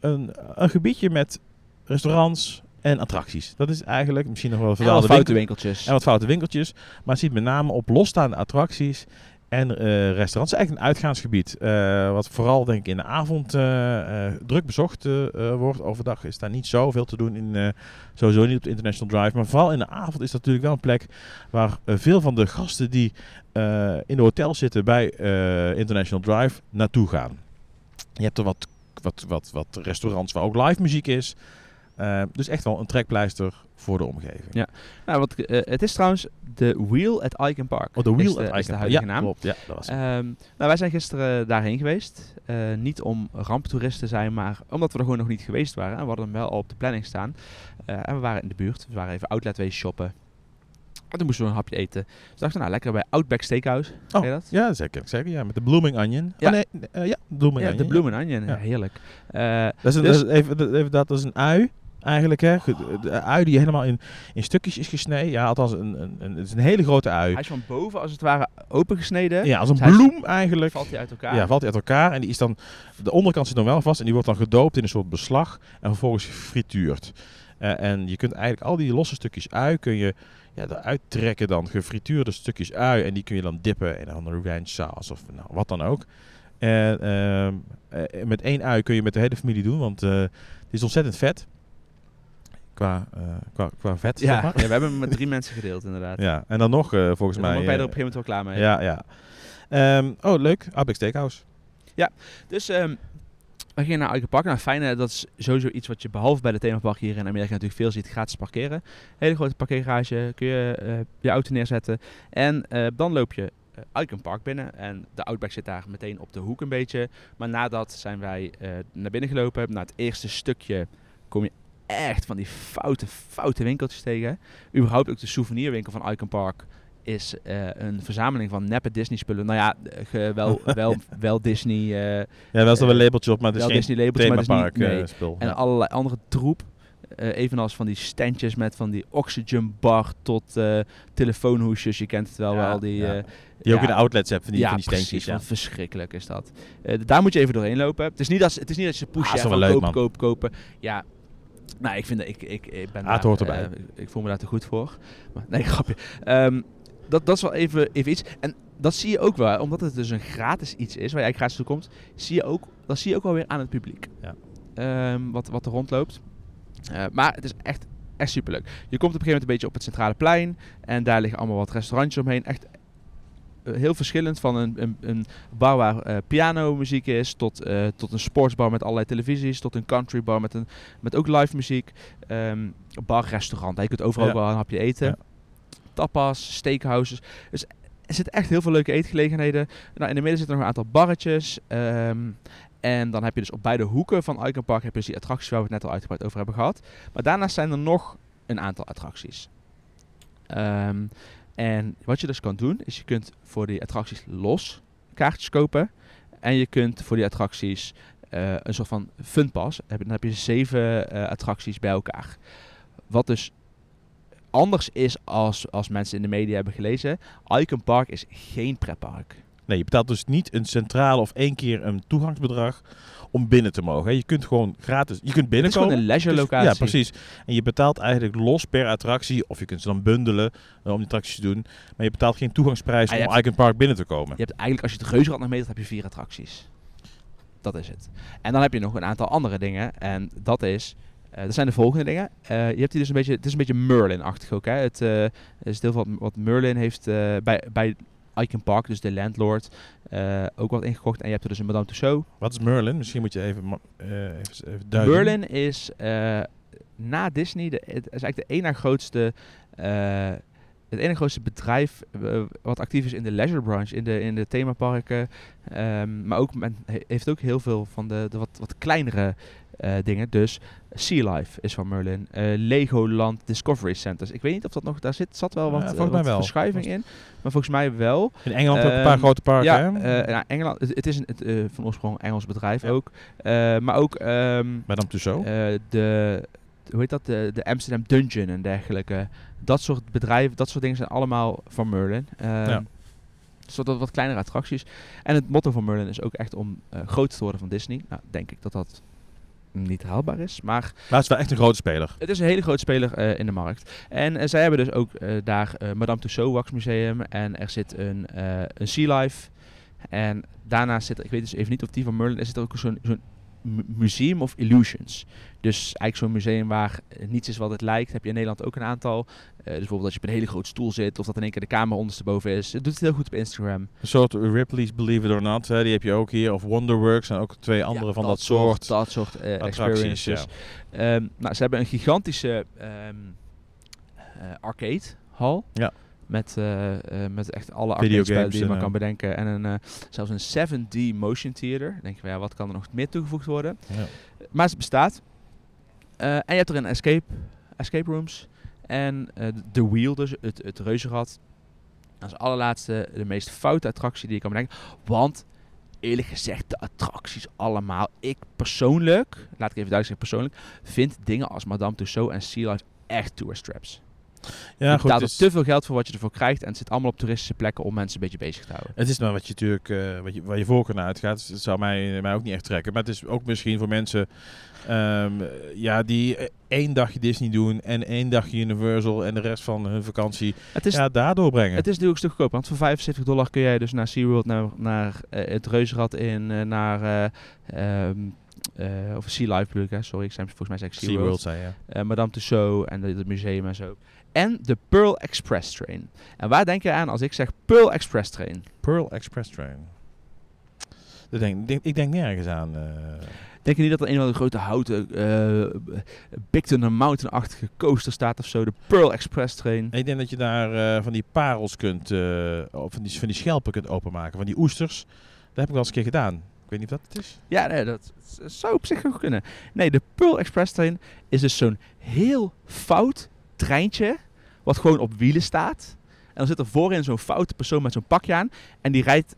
een, een gebiedje met restaurants, en attracties. Dat is eigenlijk misschien nog wel En wat foute winkel- winkeltjes. en wat foute winkeltjes. Maar het ziet met name op losstaande attracties en eh, restaurants. Eigenlijk een uitgaansgebied. eh, wat vooral denk ik in de avond eh, druk bezocht wordt. Overdag is daar niet zoveel te doen. In, sowieso niet op de International Drive. Maar vooral in de avond is dat natuurlijk wel een plek waar veel van de gasten die in de hotels zitten bij International Drive naartoe gaan. Je hebt er wat, wat, wat, wat restaurants waar ook live muziek is. Eh, dus echt wel een trekpleister voor de omgeving. Ja. Nou, wat, eh, het is trouwens de Wheel at Icon Park. Oh, de Wheel de, at is de Icon. huidige ja, naam. klopt. Ja, dat was. Ehm, nou, wij zijn gisteren daarheen geweest. Eh, niet om ramptoerist te zijn, maar omdat we er gewoon nog niet geweest waren. En we hadden hem wel al op de planning staan. En we waren in de buurt. We waren even outlet wezen shoppen. En toen moesten we een hapje eten. Dus dachten we, nou lekker bij Outback Steakhouse. Oh, Ken je dat? Ja, zeker. zeker ja, met de blooming onion. Ja. Oh, nee, ja, blooming Ja, onion. de. Ja. Heerlijk. Eh, Dat is, een, Dus- dat, is even, even dat is een ui, eigenlijk. Hè. De ui die helemaal in, in stukjes is gesneden. Ja, althans, een, een, een, het is een hele grote ui. hij is van boven als het ware opengesneden. Ja, als een Dus is- bloem eigenlijk. Valt hij uit elkaar. Ja, valt hij uit elkaar. En die is dan, de onderkant zit nog wel vast. En die wordt dan gedoopt in een soort beslag. En vervolgens gefrituurd. Eh, en je kunt eigenlijk al die losse stukjes ui kun je ja, eruit trekken dan. Gefrituurde stukjes ui. En die kun je dan dippen in een ranch saus of nou, wat dan ook. En ehm, eh, met één ui kun je met de hele familie doen. Want eh, het is ontzettend vet. Qua, eh, qua, qua vet, zeg Ja, maar. ja, we hebben hem met drie mensen gedeeld inderdaad. Ja, en dan nog eh, volgens Dus dan mij... ben je er eh, op een gegeven moment wel klaar mee. ja, ja. Ehm, oh, leuk. Outback Steakhouse. Dus ehm, we gingen naar Icon Park. Nou, fijn, eh, dat is sowieso iets wat je behalve bij de themapark hier in Amerika natuurlijk veel ziet. Gratis parkeren. Hele grote parkeergarage. Kun je eh, je auto neerzetten. En eh, dan loop je eh, Icon Park binnen. En de Outback zit daar meteen op de hoek een beetje. Maar nadat zijn wij eh, naar binnen gelopen. Na het eerste stukje kom je echt van die foute, foute winkeltjes tegen. Überhaupt ook de souvenirwinkel van Icon Park is eh, een verzameling van neppe Disney spullen. Nou ja, eh, ge- wel, wel, wel Disney... eh, Ja, wel er wel een labeltje op, maar het is wel geen Disney labeltjes, maar het is themapark niet... Nee. spul. En Ja. allerlei andere troep. Evenals van die standjes met van die oxygen bar tot telefoonhoesjes. Je kent het wel, Ja, wel die... ja. Die ook ja, in de outlets hebt, van die, ja, van die steentjes. precies. Ja. verschrikkelijk is dat. Daar moet je even doorheen lopen. Het is niet dat, het is niet dat je ze pushen Ah, van leuk, kopen, kopen, kopen. Ja, nou, ik vind dat ik, ik, ik ben Ah, het daar, hoort erbij. eh, ik voel me daar te goed voor. Maar, nee, grapje. Ehm, dat, dat is wel even, even iets. En dat zie je ook wel, omdat het dus een gratis iets is, waar eigenlijk gratis toe komt, zie je ook, dat zie je ook wel weer aan het publiek. Ja. Ehm, wat, wat er rondloopt. Eh, maar het is echt, echt superleuk. Je komt op een gegeven moment een beetje op het centrale plein. En daar liggen allemaal wat restaurantjes omheen. Echt heel verschillend van een, een, een bar waar eh pianomuziek is, tot, eh, tot een sportsbar met allerlei televisies, tot een countrybar met, een, met ook live muziek. Ehm bar, restaurant. Je kunt overal Ja. wel een hapje eten. Ja. Tapas, steakhouses. Dus er zitten echt heel veel leuke eetgelegenheden. Nou, in de midden zitten nog een aantal barretjes. ehm, en dan heb je dus op beide hoeken van Icon Park heb je dus die attracties waar we het net al uitgebreid over hebben gehad. Maar daarnaast zijn er nog een aantal attracties. Ehm, en wat je dus kan doen, is je kunt voor die attracties los kaartjes kopen. En je kunt voor die attracties eh, een soort van funpas. Dan heb je zeven eh, attracties bij elkaar. Wat dus anders is als, als mensen in de media hebben gelezen. Icon Park is geen pretpark. Nee, je betaalt dus niet een centrale of één keer een toegangsbedrag om binnen te mogen. Je kunt gewoon gratis, je kunt Het is binnenkomen. gewoon een leisure Dus- locatie. Ja, precies. En je betaalt eigenlijk los per attractie, of je kunt ze dan bundelen eh, om die attracties te doen. Maar je betaalt geen toegangsprijs Ah, om Icon Park binnen te komen. Je hebt eigenlijk, als je het Reuzenrad nog meetelt, heb je vier attracties. Dat is het. En dan heb je nog een aantal andere dingen. En dat is... eh dat zijn de volgende dingen. Eh, je hebt hier dus een beetje... Het is een beetje Merlin-achtig ook. Hè? Het is deel van wat Merlin heeft bij, bij Icon Park, dus de landlord, eh, ook wat ingekocht. En je hebt er dus een Madame Tussauds. Wat is Merlin? Misschien moet je even, eh, even, even duiden. Merlin is eh, na Disney, de, het is eigenlijk de ene grootste, eh, het ene grootste bedrijf eh, wat actief is in de leisure branche, in de, in de themaparken. Ehm, maar ook men he- heeft ook heel veel van de, de wat, wat kleinere eh, dingen. Dus Sea Life is van Merlin. eh, Legoland Discovery Centers. Ik weet niet of dat nog, daar zit, zat wel wat, volgens mij wat wel. verschuiving in. Maar volgens mij wel. In Engeland ook een paar Ehm, grote parken, ja, hè? nou, Engeland, het, het is een, het, van oorsprong Engels bedrijf Ja. ook. Maar ook ehm, Madame Tussauds. de, hoe heet dat? De, de Amsterdam Dungeon en dergelijke. Dat soort bedrijven, dat soort dingen zijn allemaal van Merlin. Ehm Ja. Zodat wat, wat kleinere attracties. En het motto van Merlin is ook echt om eh groot te worden van Disney. Nou, denk ik dat dat niet haalbaar is. Maar Maar het is wel echt een grote speler. het is een hele grote speler eh, in de markt. En eh, zij hebben dus ook daar Madame Tussauds Wax Museum. En er zit een, een Sea Life. En daarnaast zit er, ik weet dus even niet of die van Merlin is, zit er ook zo'n zo'n Museum of Illusions. Dus eigenlijk zo'n museum waar eh, niets is wat het lijkt. Heb je in Nederland ook een aantal. Eh, dus bijvoorbeeld als je op een hele grote stoel zit. Of dat in één keer de kamer ondersteboven is. Het doet het heel goed op Instagram. Een soort Ripley's Believe It or Not, hè, die heb je ook hier. Of Wonderworks en ook twee andere Ja, van dat, soort. Dat soort eh, experiences. Ehm, nou, ze hebben een gigantische eh, arcade hal. Ja. Met, eh, eh, met echt alle arcade die je maar eh, kan bedenken. En een, eh, zelfs een 7D motion theater. Dan denk je, ja, wat kan er nog meer toegevoegd worden? Ja. Maar het bestaat. Eh, en je hebt er een escape, escape rooms. En eh, de wheel, dus het, het reuzenrad. Als allerlaatste de meest foute attractie die je kan bedenken. Want eerlijk gezegd, de attracties allemaal. Ik persoonlijk, laat ik even duidelijk zeggen persoonlijk, vind dingen als Madame Tussauds en Sea Life echt tourist traps. Ja, je betaalt Het er is, te veel geld voor wat je ervoor krijgt. En het zit allemaal op toeristische plekken om mensen een beetje bezig te houden. het is maar wat je natuurlijk, eh, wat je, waar je voorkeur naar uitgaat. Dus het zou mij, mij ook niet echt trekken. Maar het is ook misschien voor mensen ehm, ja, die één dagje Disney doen en één dagje Universal en de rest van hun vakantie Het is, ja, daardoor brengen. het is natuurlijk stuk goedkoper. Want voor 75 dollar kun jij dus naar SeaWorld, naar, naar eh, het reuzenrad in, eh, naar... eh, of Sea Life bedoel ik, hè. sorry, ik zei volgens mij zei ik SeaWorld. SeaWorld, zei je. eh, Madame Tussauds en het museum en zo. En de Pearl Express Train. En waar denk je aan als ik zeg Pearl Express Train? Pearl Express Train. Dat denk, ik denk, ik denk nergens aan. eh. Denk je niet dat er een of andere grote houten uh, Big Thunder Mountain-achtige coaster staat of zo? De Pearl Express Train. ik denk dat je daar eh, van die parels kunt, of van die, van die schelpen kunt openmaken. Van die oesters. Dat heb ik wel eens een keer gedaan. Ik weet niet of dat het is. Ja, nee, dat zou op zich nog kunnen. Nee, de Pearl Express Train is dus zo'n heel fout treintje. Wat gewoon op wielen staat. En dan zit er voorin zo'n foute persoon met zo'n pakje aan. En die rijdt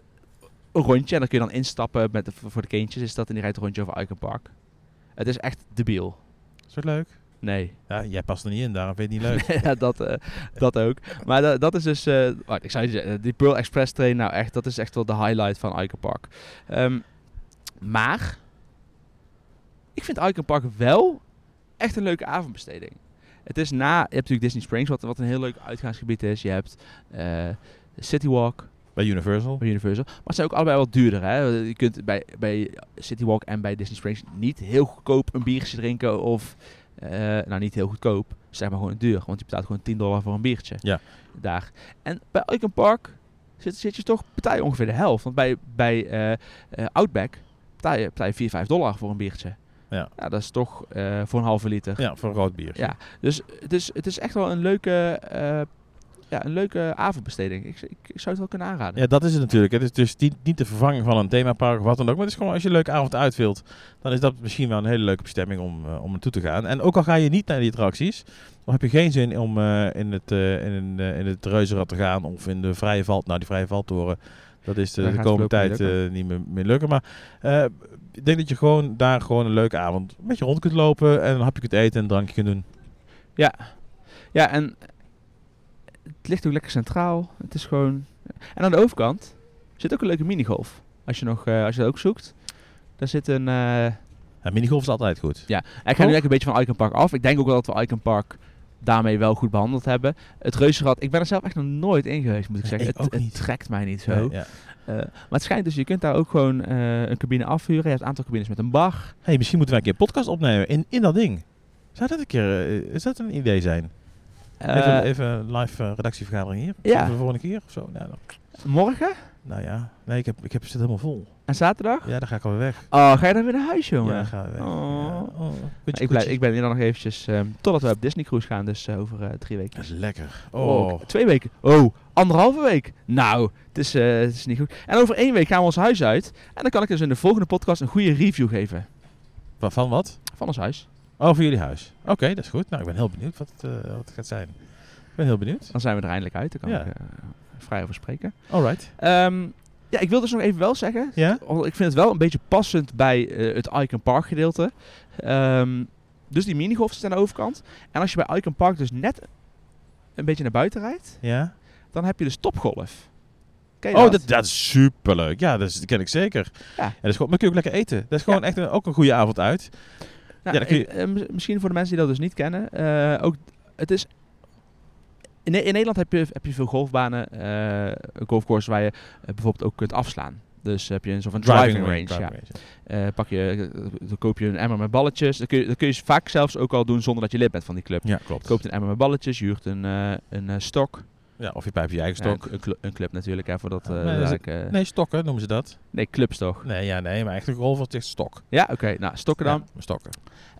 een rondje. En dan kun je dan instappen met de, voor de kindjes. Is dat en die rijdt een rondje over Icon Park. Het is echt debiel. Is dat leuk? Nee. Ja, jij past er niet in, daarom vind je het niet leuk. ja, dat, eh, dat ook. Maar da- dat is dus... eh, wacht, ik zou je zeggen, die Pearl Express train, nou echt, dat is echt wel de highlight van Icon Park. Ehm, maar, ik vind Icon Park wel echt een leuke avondbesteding. Het is na, je hebt natuurlijk Disney Springs, wat, wat een heel leuk uitgaansgebied is. Je hebt eh City Walk Bij Universal. bij Universal. Maar het zijn ook allebei wat duurder. Hè? Je kunt bij, bij City Walk en bij Disney Springs niet heel goedkoop een biertje drinken. Of, eh, nou niet heel goedkoop, zeg maar gewoon duur. Want je betaalt gewoon 10 dollar voor een biertje. Ja. Daar. En bij Icon Park zit, zit je toch, betaal je ongeveer de helft. Want bij, bij eh, Outback betaal je, betaal je 4, 5 dollar voor een biertje. Ja. ja dat is toch eh, voor een halve liter. Ja, voor een rood bier. Ja. Dus het is, het is echt wel een leuke, eh, ja, een leuke avondbesteding. Ik, ik, ik zou het wel kunnen aanraden. Ja, dat is het natuurlijk. Het is dus niet, niet de vervanging van een themapark of wat dan ook. Maar het is gewoon als je een leuke avond uitwilt, dan is dat misschien wel een hele leuke bestemming om, eh, om naartoe te gaan. En ook al ga je niet naar die attracties, dan heb je geen zin om in, het, in, in het reuzenrad te gaan of in de vrije val. Nou, die vrije valtoren, dat is de, de komende tijd eh, niet meer, meer lukken. Maar ik denk dat je gewoon daar gewoon een leuke avond een beetje rond kunt lopen en een hapje kunt eten en een drankje kunt doen. Ja, en het ligt ook lekker centraal. Het is gewoon... En aan de overkant zit ook een leuke minigolf. Als je, nog, eh, als je dat ook zoekt. Daar zit een... eh Ja, minigolf is altijd goed. ja, ik ga nu eigenlijk een beetje van Icon Park af. Ik denk ook wel dat we Icon Park daarmee wel goed behandeld hebben. Het reuzenrad, ik ben er zelf echt nog nooit in geweest, moet ik zeggen. ik het, het trekt mij niet zo. Ja. Eh, maar het schijnt dus, je kunt daar ook gewoon eh, een cabine afhuren. Je hebt een aantal cabines met een bar. Hey, misschien moeten wij een keer een podcast opnemen in, in dat ding. Zou dat een keer, eh, is dat een idee zijn? even, even een live redactievergadering hier. ja. Voor de volgende keer of zo. Nou, dan- Morgen nou ja, nee, ik, heb, ik heb, zit helemaal vol. en zaterdag. Ja, dan ga ik alweer weg. Oh, ga je dan weer naar huis, jongen? Ja, dan gaan we weg. Oh. Ja. Oh, ik, blijf, ik ben hier dan nog eventjes, ehm, totdat we op Disney Cruise gaan, dus eh, over eh, drie weken. Dat is lekker. Oh. Oh, twee weken. Oh, anderhalve week. Nou, het is, eh, het is niet goed. En over één week gaan we ons huis uit. En dan kan ik dus in de volgende podcast een goede review geven Wa- van wat? van ons huis. Oh, voor jullie huis. Oké, dat is goed. Nou, ik ben heel benieuwd wat, het, eh, wat het gaat zijn. Ik ben heel benieuwd. Dan zijn we er eindelijk uit. Daar kan Ja. ik eh, vrij over spreken. Alright. Ehm, ja, ik wil dus nog even wel zeggen. Ja? Ik vind het wel een beetje passend bij eh, het Icon Park gedeelte. Ehm, dus die minigolf zit aan de overkant. En als je bij Icon Park dus net een beetje naar buiten rijdt, Ja? dan heb je dus topgolf. Oh, dat, dat is superleuk. Ja, dat, is, dat ken ik zeker. Ja. En dat is gewoon, maar kun je ook lekker eten. Dat is gewoon echt een, ook een goede avond uit. Nou, Ja, je- eh, mis- misschien voor de mensen die dat dus niet kennen. eh, ook, het is, in, in Nederland heb je, heb je veel golfbanen, eh golfcourses waar je eh, bijvoorbeeld ook kunt afslaan. Dus heb je een soort van driving, range. driving ja. range, ja. Eh, pak je, dan koop je een emmer met balletjes. Dat kun, je, dat kun je vaak zelfs ook al doen zonder dat je lid bent van die club. Ja, klopt. koopt een emmer met balletjes, je huurt een, eh, een stok. Ja, of je pijpt je eigen stok. een, een cl- een club natuurlijk, hè, voor dat eh, nee, dat is- dadelijk, eh, Nee, stokken noemen ze dat. nee, clubs toch? Nee, ja, nee, maar eigenlijk golf is stok. Ja, oké. Nou, stokken dan. Ja, stokken.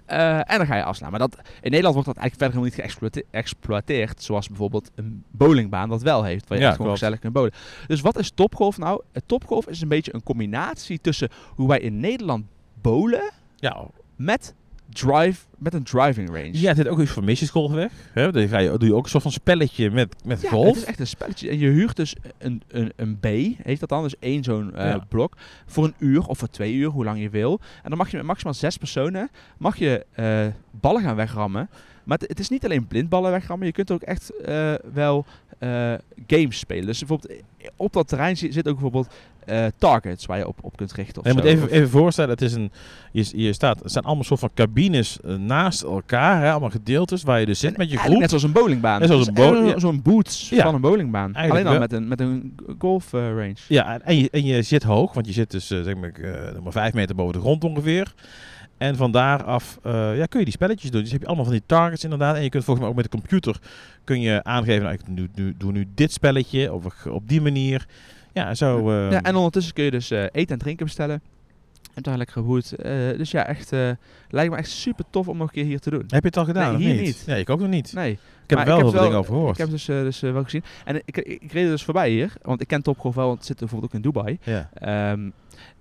Eh, en dan ga je afslaan. Maar dat, in Nederland wordt dat eigenlijk verder helemaal niet geëxploite- geëxploiteerd. Zoals bijvoorbeeld een bowlingbaan dat wel heeft. Waar je Ja, echt gewoon gezellig kunt bowlen. Dus wat is topgolf nou? Het topgolf is een beetje een combinatie tussen hoe wij in Nederland bowlen Ja, met, drive, met een driving range. ja, het heeft ook iets van missiesgolf weg. Hè? Dan ga je, doe je ook een soort van spelletje met, met Ja, golf. het is echt een spelletje. En je huurt dus een, een, een B, heet dat dan, dus één zo'n eh, Ja. blok, voor een uur of voor twee uur, hoe lang je wil. En dan mag je met maximaal zes personen, mag je eh, ballen gaan wegrammen. Maar het, het is niet alleen blindballen wegrammen, je kunt ook echt eh, wel games spelen. Dus bijvoorbeeld op dat terrein zi- zit ook bijvoorbeeld targets waar je op, op kunt richten. Of je moet even, even voorstellen, het is een, je, je staat, het zijn allemaal soort van cabines naast elkaar, hè, allemaal gedeeltes waar je dus zit met je groep. Net zoals een bowlingbaan. Net zoals een is bowl- echt ja. Zo'n boots Ja. van een bowlingbaan. Eigenlijk Alleen dan wel. met een, met een golf eh, range. Ja, en- je, en je zit hoog, want je zit dus eh, zeg maar, vijf meter boven de grond ongeveer. En van daaraf ja, kun je die spelletjes doen. Dus heb je allemaal van die targets inderdaad. En je kunt volgens mij ook met de computer kun je aangeven, nou, ik nu, nu, doe nu dit spelletje of op die manier. Ja, zo. Ja, en ondertussen kun je dus eten en drinken bestellen. En goed. Eh, dus ja, echt, eh, lijkt me echt super tof om nog een keer hier te doen. Heb je het al gedaan? Nee, hier niet? niet. Nee, ik ook nog niet. Nee, Ik heb maar er wel heel veel dingen over gehoord. ik heb dus, eh, dus wel gezien. En ik, ik, ik reed er dus voorbij hier, want ik ken Topgolf wel, want het zit bijvoorbeeld ook in Dubai. ja. Ehm,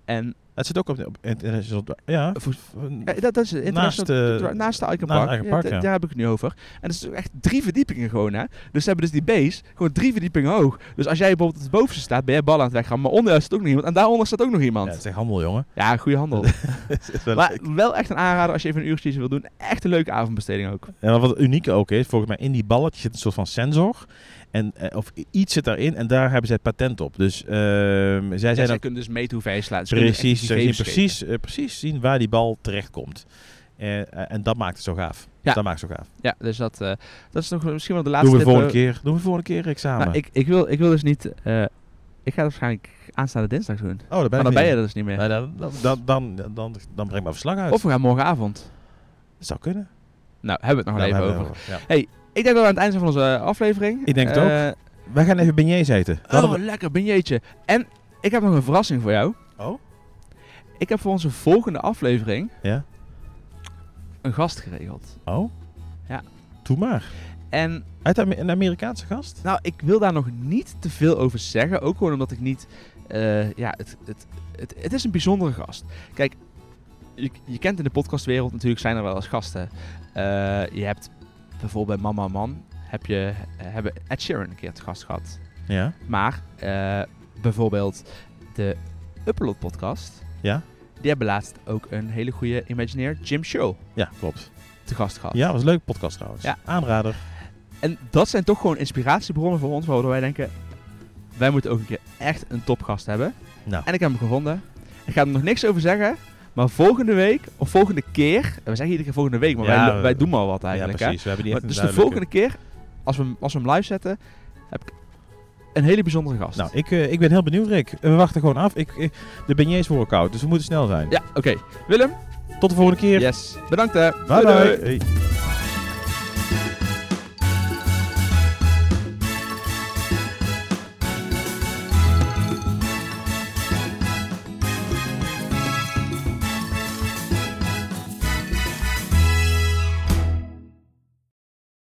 en Het zit ook op, op international. Ja. Voor- v- ja, dat is Naast, eh, dra- naast de Icon Park. Ja. Daar heb ik het nu over. En dat is echt drie verdiepingen gewoon, hè. Dus ze hebben dus die base gewoon drie verdiepingen hoog. Dus als jij bijvoorbeeld het bovenste staat, ben jij bal aan het weggaan. Maar onder staat ook nog iemand. En daaronder staat ook nog ja, iemand. het is echt handel, jongen. Ja, goede handel. Wel maar leuk. wel echt een aanrader als je even een uurtje wil doen. Echt een leuke avondbesteding ook. En wat het unieke ook is, volgens mij in die balletjes zit een soort van sensor. En, eh, of iets zit daarin en daar hebben zij het patent op. Dus ehm, zij Ja, zijn zij ook kunnen dus meten hoe ver je slaat. Ze precies, zij zien precies, eh, precies zien waar die bal terecht komt. Eh, en dat maakt het zo gaaf. Ja. Dat maakt het zo gaaf. Ja, dus dat, dat is nog misschien wel de laatste Doen we volgende keer. Doen we volgende keer examen. Nou, ik, ik, wil, ik wil dus niet... ik ga het waarschijnlijk aanstaande dinsdag doen. oh, daar ben Maar dan ben je er dus niet meer. Nee, dan, dan, dan, dan, dan, dan breng maar verslag uit. Of we gaan morgenavond. dat zou kunnen. Nou, hebben we het nog even over. ja. Ik denk dat we aan het eind zijn van onze aflevering. Ik denk het Eh, ook. Wij gaan even beignets eten. Oh, lekker beigneetje. En ik heb nog een verrassing voor jou. oh? Ik heb voor onze volgende aflevering Ja? een gast geregeld. Oh? Ja. Doe maar. En Uit een Amerikaanse gast? nou, ik wil daar nog niet te veel over zeggen. Ook gewoon omdat ik niet... eh, ja, het, het, het, het is een bijzondere gast. Kijk, je, je kent in de podcastwereld natuurlijk zijn er wel eens gasten. Eh, je hebt bijvoorbeeld bij Mama Man... Heb je, hebben Ed Sheeran een keer te gast gehad. Ja. Maar eh, bijvoorbeeld de Upload podcast... Ja? Die hebben laatst ook een hele goede Imagineer Jim Show Ja, klopt. te gast gehad. Ja, was een leuke podcast trouwens. Ja. Aanrader. En dat zijn toch gewoon inspiratiebronnen voor ons, waardoor wij denken, wij moeten ook een keer echt een topgast hebben. Nou. En ik heb hem gevonden. Ik ga er nog niks over zeggen, maar volgende week, of volgende keer, we zeggen iedere keer volgende week, maar Ja, wij, wij doen maar wat Ja, eigenlijk. hè? precies. We hebben die Maar dus de volgende keer, als we, hem- als we hem live zetten, heb ik een hele bijzondere gast. Nou, ik, eh, ik ben heel benieuwd, Rick. We wachten gewoon af. Ik, ik- de beignets worden koud, dus we moeten snel zijn. ja, oké. Willem? Tot de volgende keer. Yes. Bedankt hè. Bye Doei, bye. doei. Hey.